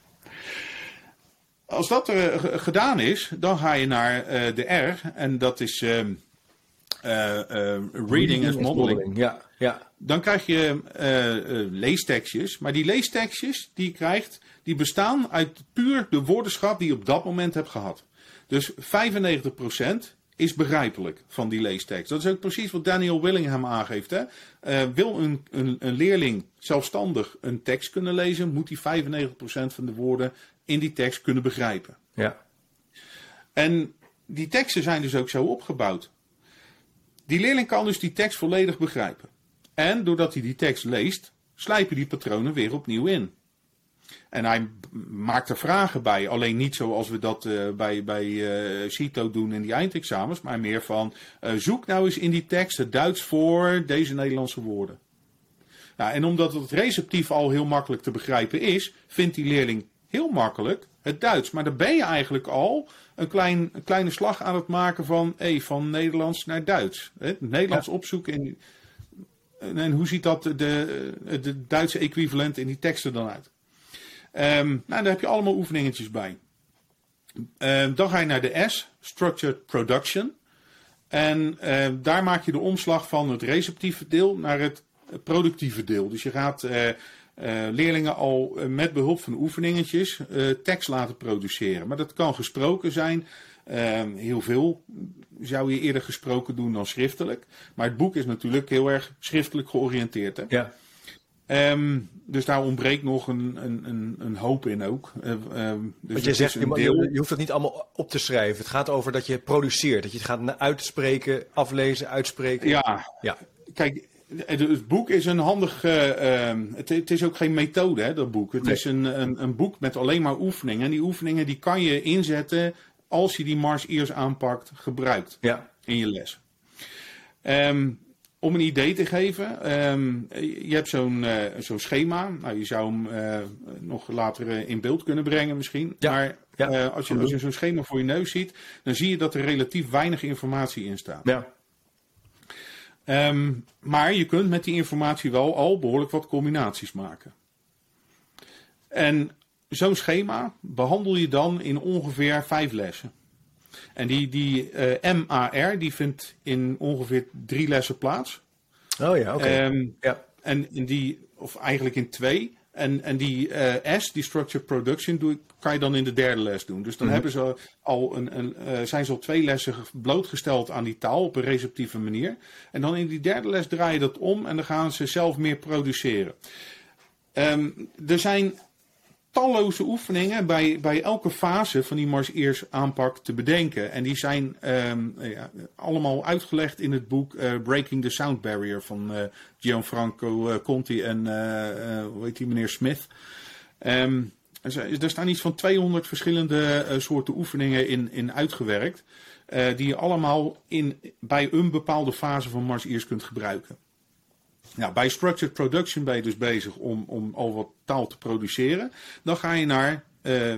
Als dat uh, gedaan is, dan ga je naar uh, de R. En dat is uh, reading as modeling. Ja, ja. Dan krijg je leestekstjes. Maar die leestekstjes die je krijgt, die bestaan uit puur de woordenschap die je op dat moment hebt gehad. Dus 95% is begrijpelijk van die leestekst. Dat is ook precies wat Daniel Willingham aangeeft. Hè? wil een, een, een leerling zelfstandig een tekst kunnen lezen, moet hij 95% van de woorden in die tekst kunnen begrijpen. Ja. En die teksten zijn dus ook zo opgebouwd. Die leerling kan dus die tekst volledig begrijpen. En doordat hij die tekst leest, slijpen die patronen weer opnieuw in. En hij maakt er vragen bij. Alleen niet zoals we dat uh, bij, bij uh, CITO doen in die eindexamens. Maar meer van uh, zoek nou eens in die tekst het Duits voor deze Nederlandse woorden. Nou, en omdat het receptief al heel makkelijk te begrijpen is, vindt die leerling heel makkelijk het Duits. Maar dan ben je eigenlijk al een, klein, een kleine slag aan het maken van, hey, van Nederlands naar Duits. Het Nederlands ja. opzoeken. In, en hoe ziet dat de, de Duitse equivalent in die teksten dan uit? Um, nou, daar heb je allemaal oefeningetjes bij. Um, dan ga je naar de S, Structured Production. En uh, daar maak je de omslag van het receptieve deel naar het productieve deel. Dus je gaat uh, uh, leerlingen al uh, met behulp van oefeningetjes uh, tekst laten produceren. Maar dat kan gesproken zijn. Ehm, heel veel zou je eerder gesproken doen dan schriftelijk. Maar het boek is natuurlijk heel erg schriftelijk georiënteerd. Hè? Ja. Um, dus daar ontbreekt nog een, een, een, hoop in ook. Um, dus Want je zegt, je, deel... je, hoeft het niet allemaal op te schrijven. Het gaat over dat je produceert. Dat je het gaat uitspreken, aflezen, uitspreken. Ja, ja. kijk, het boek is een handig. Uh, uh, het, het, is ook geen methode, hè, dat boek. Het nee. is een, een, een, boek met alleen maar oefeningen. En die oefeningen die kan je inzetten als je die Mars Ears aanpakt, gebruikt ja. in je les. Um, om een idee te geven, um, je hebt zo'n uh, zo'n schema. Nou, je zou hem uh, nog later in beeld kunnen brengen misschien. Ja. Maar ja. als je, als je zo'n schema voor je neus ziet, dan zie je dat er relatief weinig informatie in staat. Ja. Um, maar je kunt met die informatie wel al behoorlijk wat combinaties maken. En zo'n schema behandel je dan in ongeveer vijf lessen. En die, die uh, MAR die vindt in ongeveer drie lessen plaats. Oh ja, oké. Okay. Um, ja. En in die, of eigenlijk in twee. En, en die uh, S, die Structured Production, doe, kan je dan in de derde les doen. Dus dan mm -hmm. hebben ze al een, een, uh, zijn ze al twee lessen blootgesteld aan die taal op een receptieve manier. En dan in die derde les draai je dat om en dan gaan ze zelf meer produceren. Um, er zijn talloze oefeningen bij, bij elke fase van die Mars aanpak te bedenken. En die zijn um, ja, allemaal uitgelegd in het boek uh, Breaking the Sound Barrier van uh, Gianfranco uh, Conti en hoe heet die meneer Smith. Um, er staan iets van 200 verschillende soorten oefeningen in, in uitgewerkt. die je allemaal in, bij een bepaalde fase van Mars kunt gebruiken. Nou, bij structured production ben je dus bezig om, om al wat taal te produceren. Dan ga je naar uh,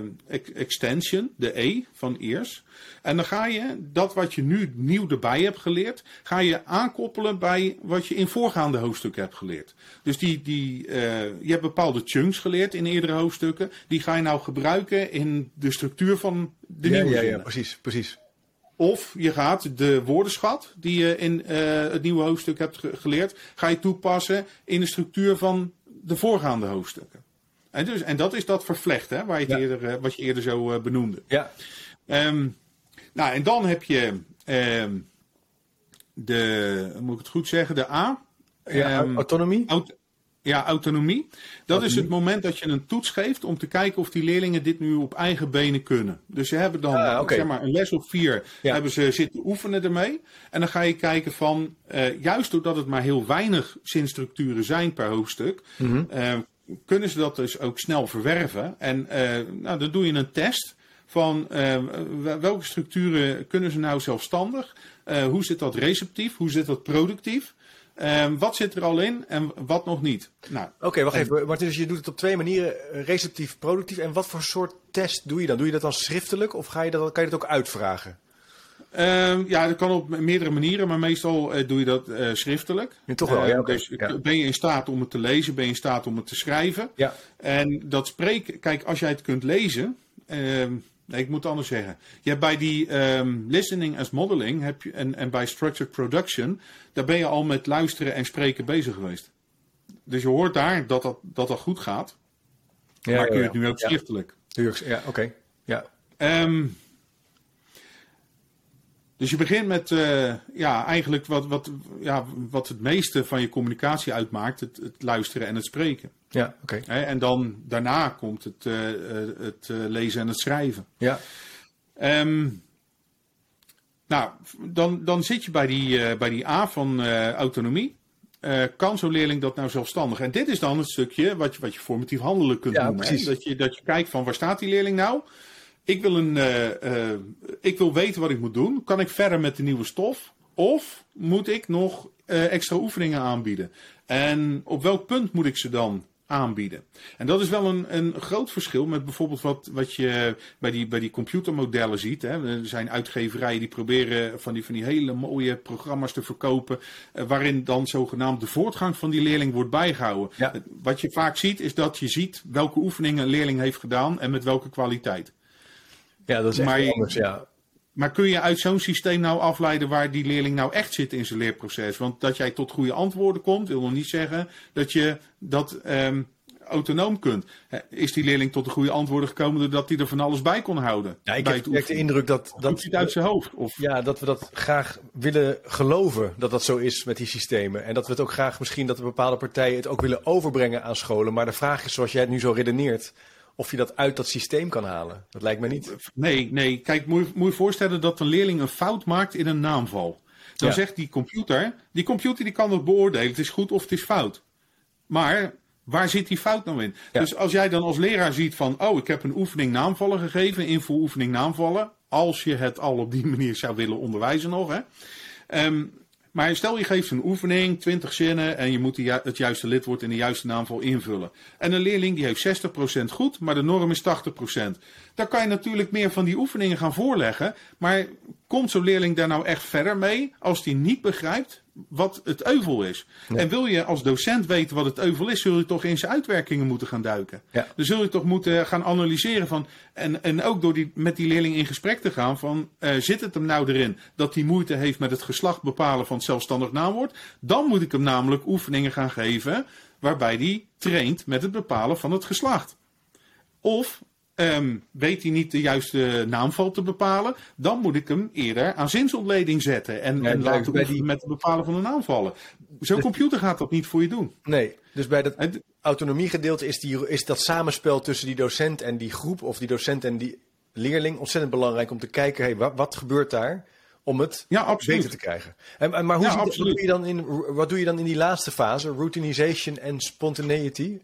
extension, de E van ears. En dan ga je dat wat je nu nieuw erbij hebt geleerd, ga je aankoppelen bij wat je in voorgaande hoofdstukken hebt geleerd. Dus die, die, uh, je hebt bepaalde chunks geleerd in eerdere hoofdstukken. Die ga je nou gebruiken in de structuur van de ja, nieuwe ja, ja, precies, precies. Of je gaat de woordenschat die je in uh, het nieuwe hoofdstuk hebt ge geleerd, ga je toepassen in de structuur van de voorgaande hoofdstukken. En, dus, en dat is dat vervlecht, hè, waar je het eerder, eh, wat je eerder zo uh, benoemde. Ja. Ehm, nou, en dan heb je ehm, de, moet ik het goed zeggen, de A. Ja, Ehm, autonomie? aut- ja, autonomie. Dat is het moment dat je een toets geeft om te kijken of die leerlingen dit nu op eigen benen kunnen. Dus ze hebben dan Ah, oké. zeg maar, een les of vier, Ja. hebben ze zitten oefenen ermee. En dan ga je kijken van, eh, juist doordat het maar heel weinig zinstructuren zijn per hoofdstuk, Mhm. eh, kunnen ze dat dus ook snel verwerven. En eh, nou, dan doe je een test van eh, wel- welke structuren kunnen ze nou zelfstandig? Eh, hoe zit dat receptief? Hoe zit dat productief? Eh, wat zit er al in en wat nog niet? Nou, Oké, wacht even. Martin, dus je doet het op twee manieren. eh, Receptief, productief. En wat voor soort test doe je dan? Doe je dat dan schriftelijk of ga je dat, kan je dat ook uitvragen? Ehm, ja, dat kan op meerdere manieren, maar meestal eh, doe je dat eh, schriftelijk. Ja, toch wel, ja, Dus ja. ben je in staat om het te lezen, ben je in staat om het te schrijven. Ja. En dat spreken, kijk, als jij het kunt lezen. ehm, nee, ik moet het anders zeggen. Je hebt bij die ehm, listening as modeling heb je, en, en bij structured production, daar ben je al met luisteren en spreken bezig geweest. Dus je hoort daar dat dat, dat, dat goed gaat. Ja, maar kun je het nu ook schriftelijk. Ja, oké. Ja. Ehm, dus je begint met eh, ja, eigenlijk wat, wat, ja, wat het meeste van je communicatie uitmaakt: het, het luisteren en het spreken. Ja, oké. En dan daarna komt het, eh, eh, het lezen en het schrijven. Ja. Ehm, nou, dan, dan zit je bij die, bij die A van autonomie. Kan zo'n leerling dat nou zelfstandig? En dit is dan het stukje wat je, wat je formatief handelen kunt Ja, noemen. precies. Dat, je, dat je kijkt van waar staat die leerling nou? Ik wil, een, eh, eh, ik wil weten wat ik moet doen. Kan ik verder met de nieuwe stof? Of moet ik nog eh, extra oefeningen aanbieden? En op welk punt moet ik ze dan aanbieden? En dat is wel een, een groot verschil met bijvoorbeeld wat, wat je bij die, bij die computermodellen ziet. Hè. Er zijn uitgeverijen die proberen van die, van die hele mooie programma's te verkopen. waarin dan zogenaamd de voortgang van die leerling wordt bijgehouden. Ja. Wat je vaak ziet is dat je ziet welke oefeningen een leerling heeft gedaan en met welke kwaliteit. Ja, dat is Maar anders. Ja. Maar kun je uit zo'n systeem nou afleiden waar die leerling nou echt zit in zijn leerproces? Want dat jij tot goede antwoorden komt, wil nog niet zeggen dat je dat ehm, autonoom kunt. Is die leerling tot de goede antwoorden gekomen doordat hij er van alles bij kon houden? Ja, ik heb het de indruk dat, dat, het uit zijn hoofd? Of, ja, dat we dat graag willen geloven dat dat zo is met die systemen. En dat we het ook graag misschien dat de bepaalde partijen het ook willen overbrengen aan scholen. Maar de vraag is, zoals jij het nu zo redeneert, of je dat uit dat systeem kan halen. Dat lijkt me niet. Nee, nee. Kijk, moet je, moet je voorstellen dat een leerling een fout maakt in een naamval. Dan Ja. zegt die computer, die computer die kan dat beoordelen. Het is goed of het is fout. Maar waar zit die fout nou in? Ja. Dus als jij dan als leraar ziet van, oh, ik heb een oefening naamvallen gegeven, invuloefening naamvallen. Als je het al op die manier zou willen onderwijzen nog, hè. Ehm, maar stel je geeft een oefening, 20 zinnen en je moet het juiste lidwoord in de juiste naamval invullen. En een leerling die heeft 60% goed, maar de norm is 80%. Dan kan je natuurlijk meer van die oefeningen gaan voorleggen. Maar komt zo'n leerling daar nou echt verder mee als die niet begrijpt wat het euvel is? En wil je als docent weten wat het euvel is, zul je toch in zijn uitwerkingen moeten gaan duiken. Ja. Dan zul je toch moeten gaan analyseren van. En, en ook door die, met die leerling in gesprek te gaan van. eh, zit het hem nou erin dat hij moeite heeft met het geslacht bepalen van het zelfstandig naamwoord? Dan moet ik hem namelijk oefeningen gaan geven. waarbij hij traint met het bepalen van het geslacht. Of ehm, weet hij niet de juiste naamval te bepalen, dan moet ik hem eerder aan zinsontleding zetten. En, Ja, en laten bij die- met het bepalen van de naamvallen. Zo'n computer gaat dat niet voor je doen. Nee, dus bij dat Het- autonomiegedeelte is, die, is dat samenspel tussen die docent en die groep, of die docent en die leerling, ontzettend belangrijk om te kijken, hey, wat, wat gebeurt daar? Om het Ja, absoluut. beter te krijgen. En, en- maar hoe Ja, ziet- wat, doe je dan in, wat doe je dan in die laatste fase? Routinization en spontaneity?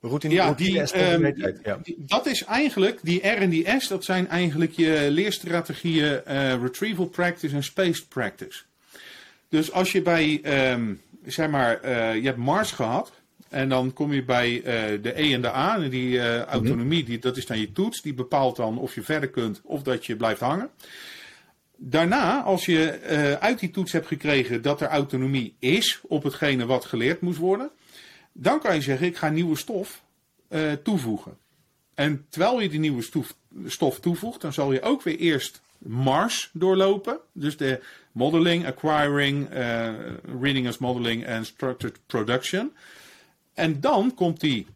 Routine, Ja, routine die, ja. die- dat is eigenlijk, die R en die S, dat zijn eigenlijk je leerstrategieën eh, retrieval practice en spaced practice. Dus als je bij, ehm, zeg maar, eh, je hebt Mars gehad. En dan kom je bij eh, de E en de A. En die eh, autonomie, die, dat is dan je toets. Die bepaalt dan of je verder kunt of dat je blijft hangen. Daarna, als je uit die toets hebt gekregen dat er autonomie is op hetgene wat geleerd moest worden. Dan kan je zeggen, ik ga nieuwe stof eh, toevoegen. En terwijl je die nieuwe stof, stof toevoegt, dan zal je ook weer eerst Mars doorlopen. Dus de modeling, acquiring, eh, reading as modeling en structured production. En dan komt die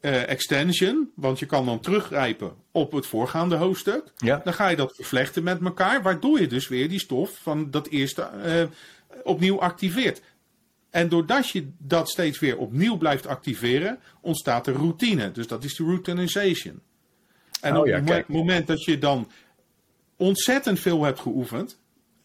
eh, extension, want je kan dan teruggrijpen op het voorgaande hoofdstuk. Ja. Dan ga je dat vervlechten met elkaar, waardoor je dus weer die stof van dat eerste opnieuw activeert. En doordat je dat steeds weer opnieuw blijft activeren, ontstaat er routine. Dus dat is de routinization. En Oh op ja, het moment dat je dan ontzettend veel hebt geoefend.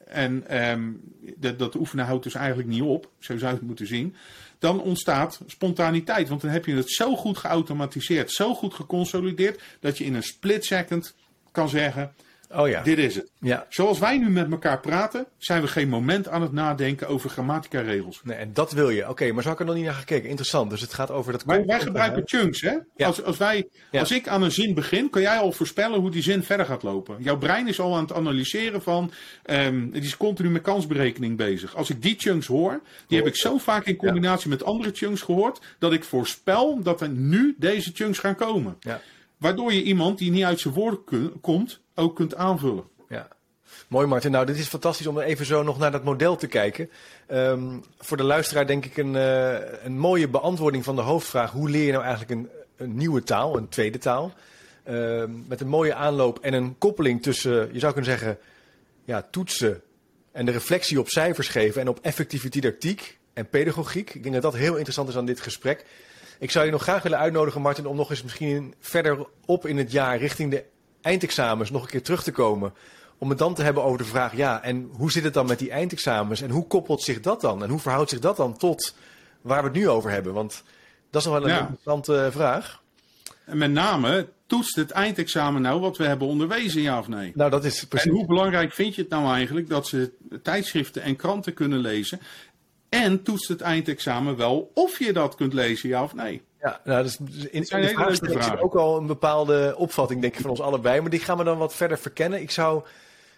En ehm, dat, dat oefenen houdt dus eigenlijk niet op. Zo zou je het moeten zien. Dan ontstaat spontaniteit. Want dan heb je het zo goed geautomatiseerd. Zo goed geconsolideerd. Dat je in een split second kan zeggen. Oh ja. Dit is het. ja. Zoals wij nu met elkaar praten. Zijn we geen moment aan het nadenken over grammatica-regels. Nee, en dat wil je. Oké, maar zo heb ik er nog niet naar gekeken. Interessant. Dus het gaat over dat... Wij, wij gebruiken chunks, hè? Ja. Als, als, wij, Ja. als ik aan een zin begin, kan jij al voorspellen hoe die zin verder gaat lopen. Jouw brein is al aan het analyseren van. ehm die is continu met kansberekening bezig. Als ik die chunks hoor, die heb ik zo vaak in combinatie met andere chunks gehoord. dat ik voorspel dat er nu deze chunks gaan komen. Ja. Waardoor je iemand die niet uit zijn woorden komt, ook kunt aanvullen. Ja. Mooi Martin. Nou, dit is fantastisch om even zo nog naar dat model te kijken. Ehm, voor de luisteraar denk ik een, eh, een mooie beantwoording van de hoofdvraag. Hoe leer je nou eigenlijk een, een nieuwe taal, een tweede taal? Ehm, met een mooie aanloop en een koppeling tussen, je zou kunnen zeggen, ja, toetsen en de reflectie op cijfers geven en op effectieve didactiek en pedagogiek. Ik denk dat dat heel interessant is aan dit gesprek. Ik zou je nog graag willen uitnodigen, Martin, om nog eens misschien verder op in het jaar richting de eindexamens nog een keer terug te komen. Om het dan te hebben over de vraag, ja, en hoe zit het dan met die eindexamens? En hoe koppelt zich dat dan? En hoe verhoudt zich dat dan tot waar we het nu over hebben? Want dat is nog wel een Ja. interessante vraag. En met name, toetst het eindexamen nou wat we hebben onderwezen, ja of nee? Nou, dat is precies. En hoe belangrijk vind je het nou eigenlijk dat ze tijdschriften en kranten kunnen lezen? En toetst het eindexamen wel of je dat kunt lezen, ja of nee? Ja, nou, dus in, in zijn de zit vragen. ook al een bepaalde opvatting, denk ik, van ons allebei. Maar die gaan we dan wat verder verkennen. Ik zou.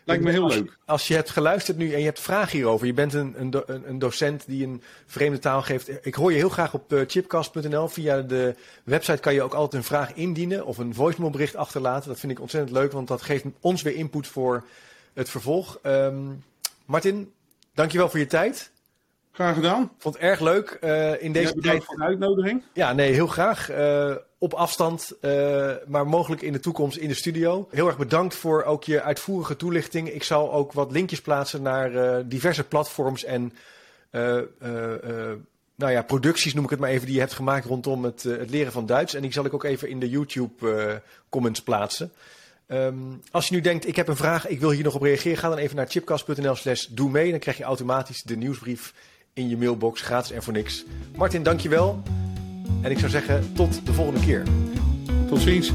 Lijkt me heel als, leuk. Als je hebt geluisterd nu en je hebt vragen hierover. Je bent een, een, do- een docent die een vreemde taal geeft. Ik hoor je heel graag op eh, chipcast.nl. Via de website kan je ook altijd een vraag indienen of een voicemail bericht achterlaten. Dat vind ik ontzettend leuk, want dat geeft ons weer input voor het vervolg. Ehm, Martin, dankjewel voor je tijd. Graag gedaan. Vond het erg leuk eh, in deze Jij tijd. voor de uitnodiging. Ja, nee, heel graag. Eh, op afstand, eh, maar mogelijk in de toekomst in de studio. Heel erg bedankt voor ook je uitvoerige toelichting. Ik zal ook wat linkjes plaatsen naar diverse platforms en nou ja, producties, noem ik het maar even, die je hebt gemaakt rondom het, het leren van Duits. En die zal ik ook even in de YouTube eh, comments plaatsen. Ehm, als je nu denkt, ik heb een vraag, ik wil hier nog op reageren, ga dan even naar chipcast.nl slash doe mee. Dan krijg je automatisch de nieuwsbrief in je mailbox, gratis en voor niks. Martin, dankjewel. En ik zou zeggen, tot de volgende keer. Tot ziens.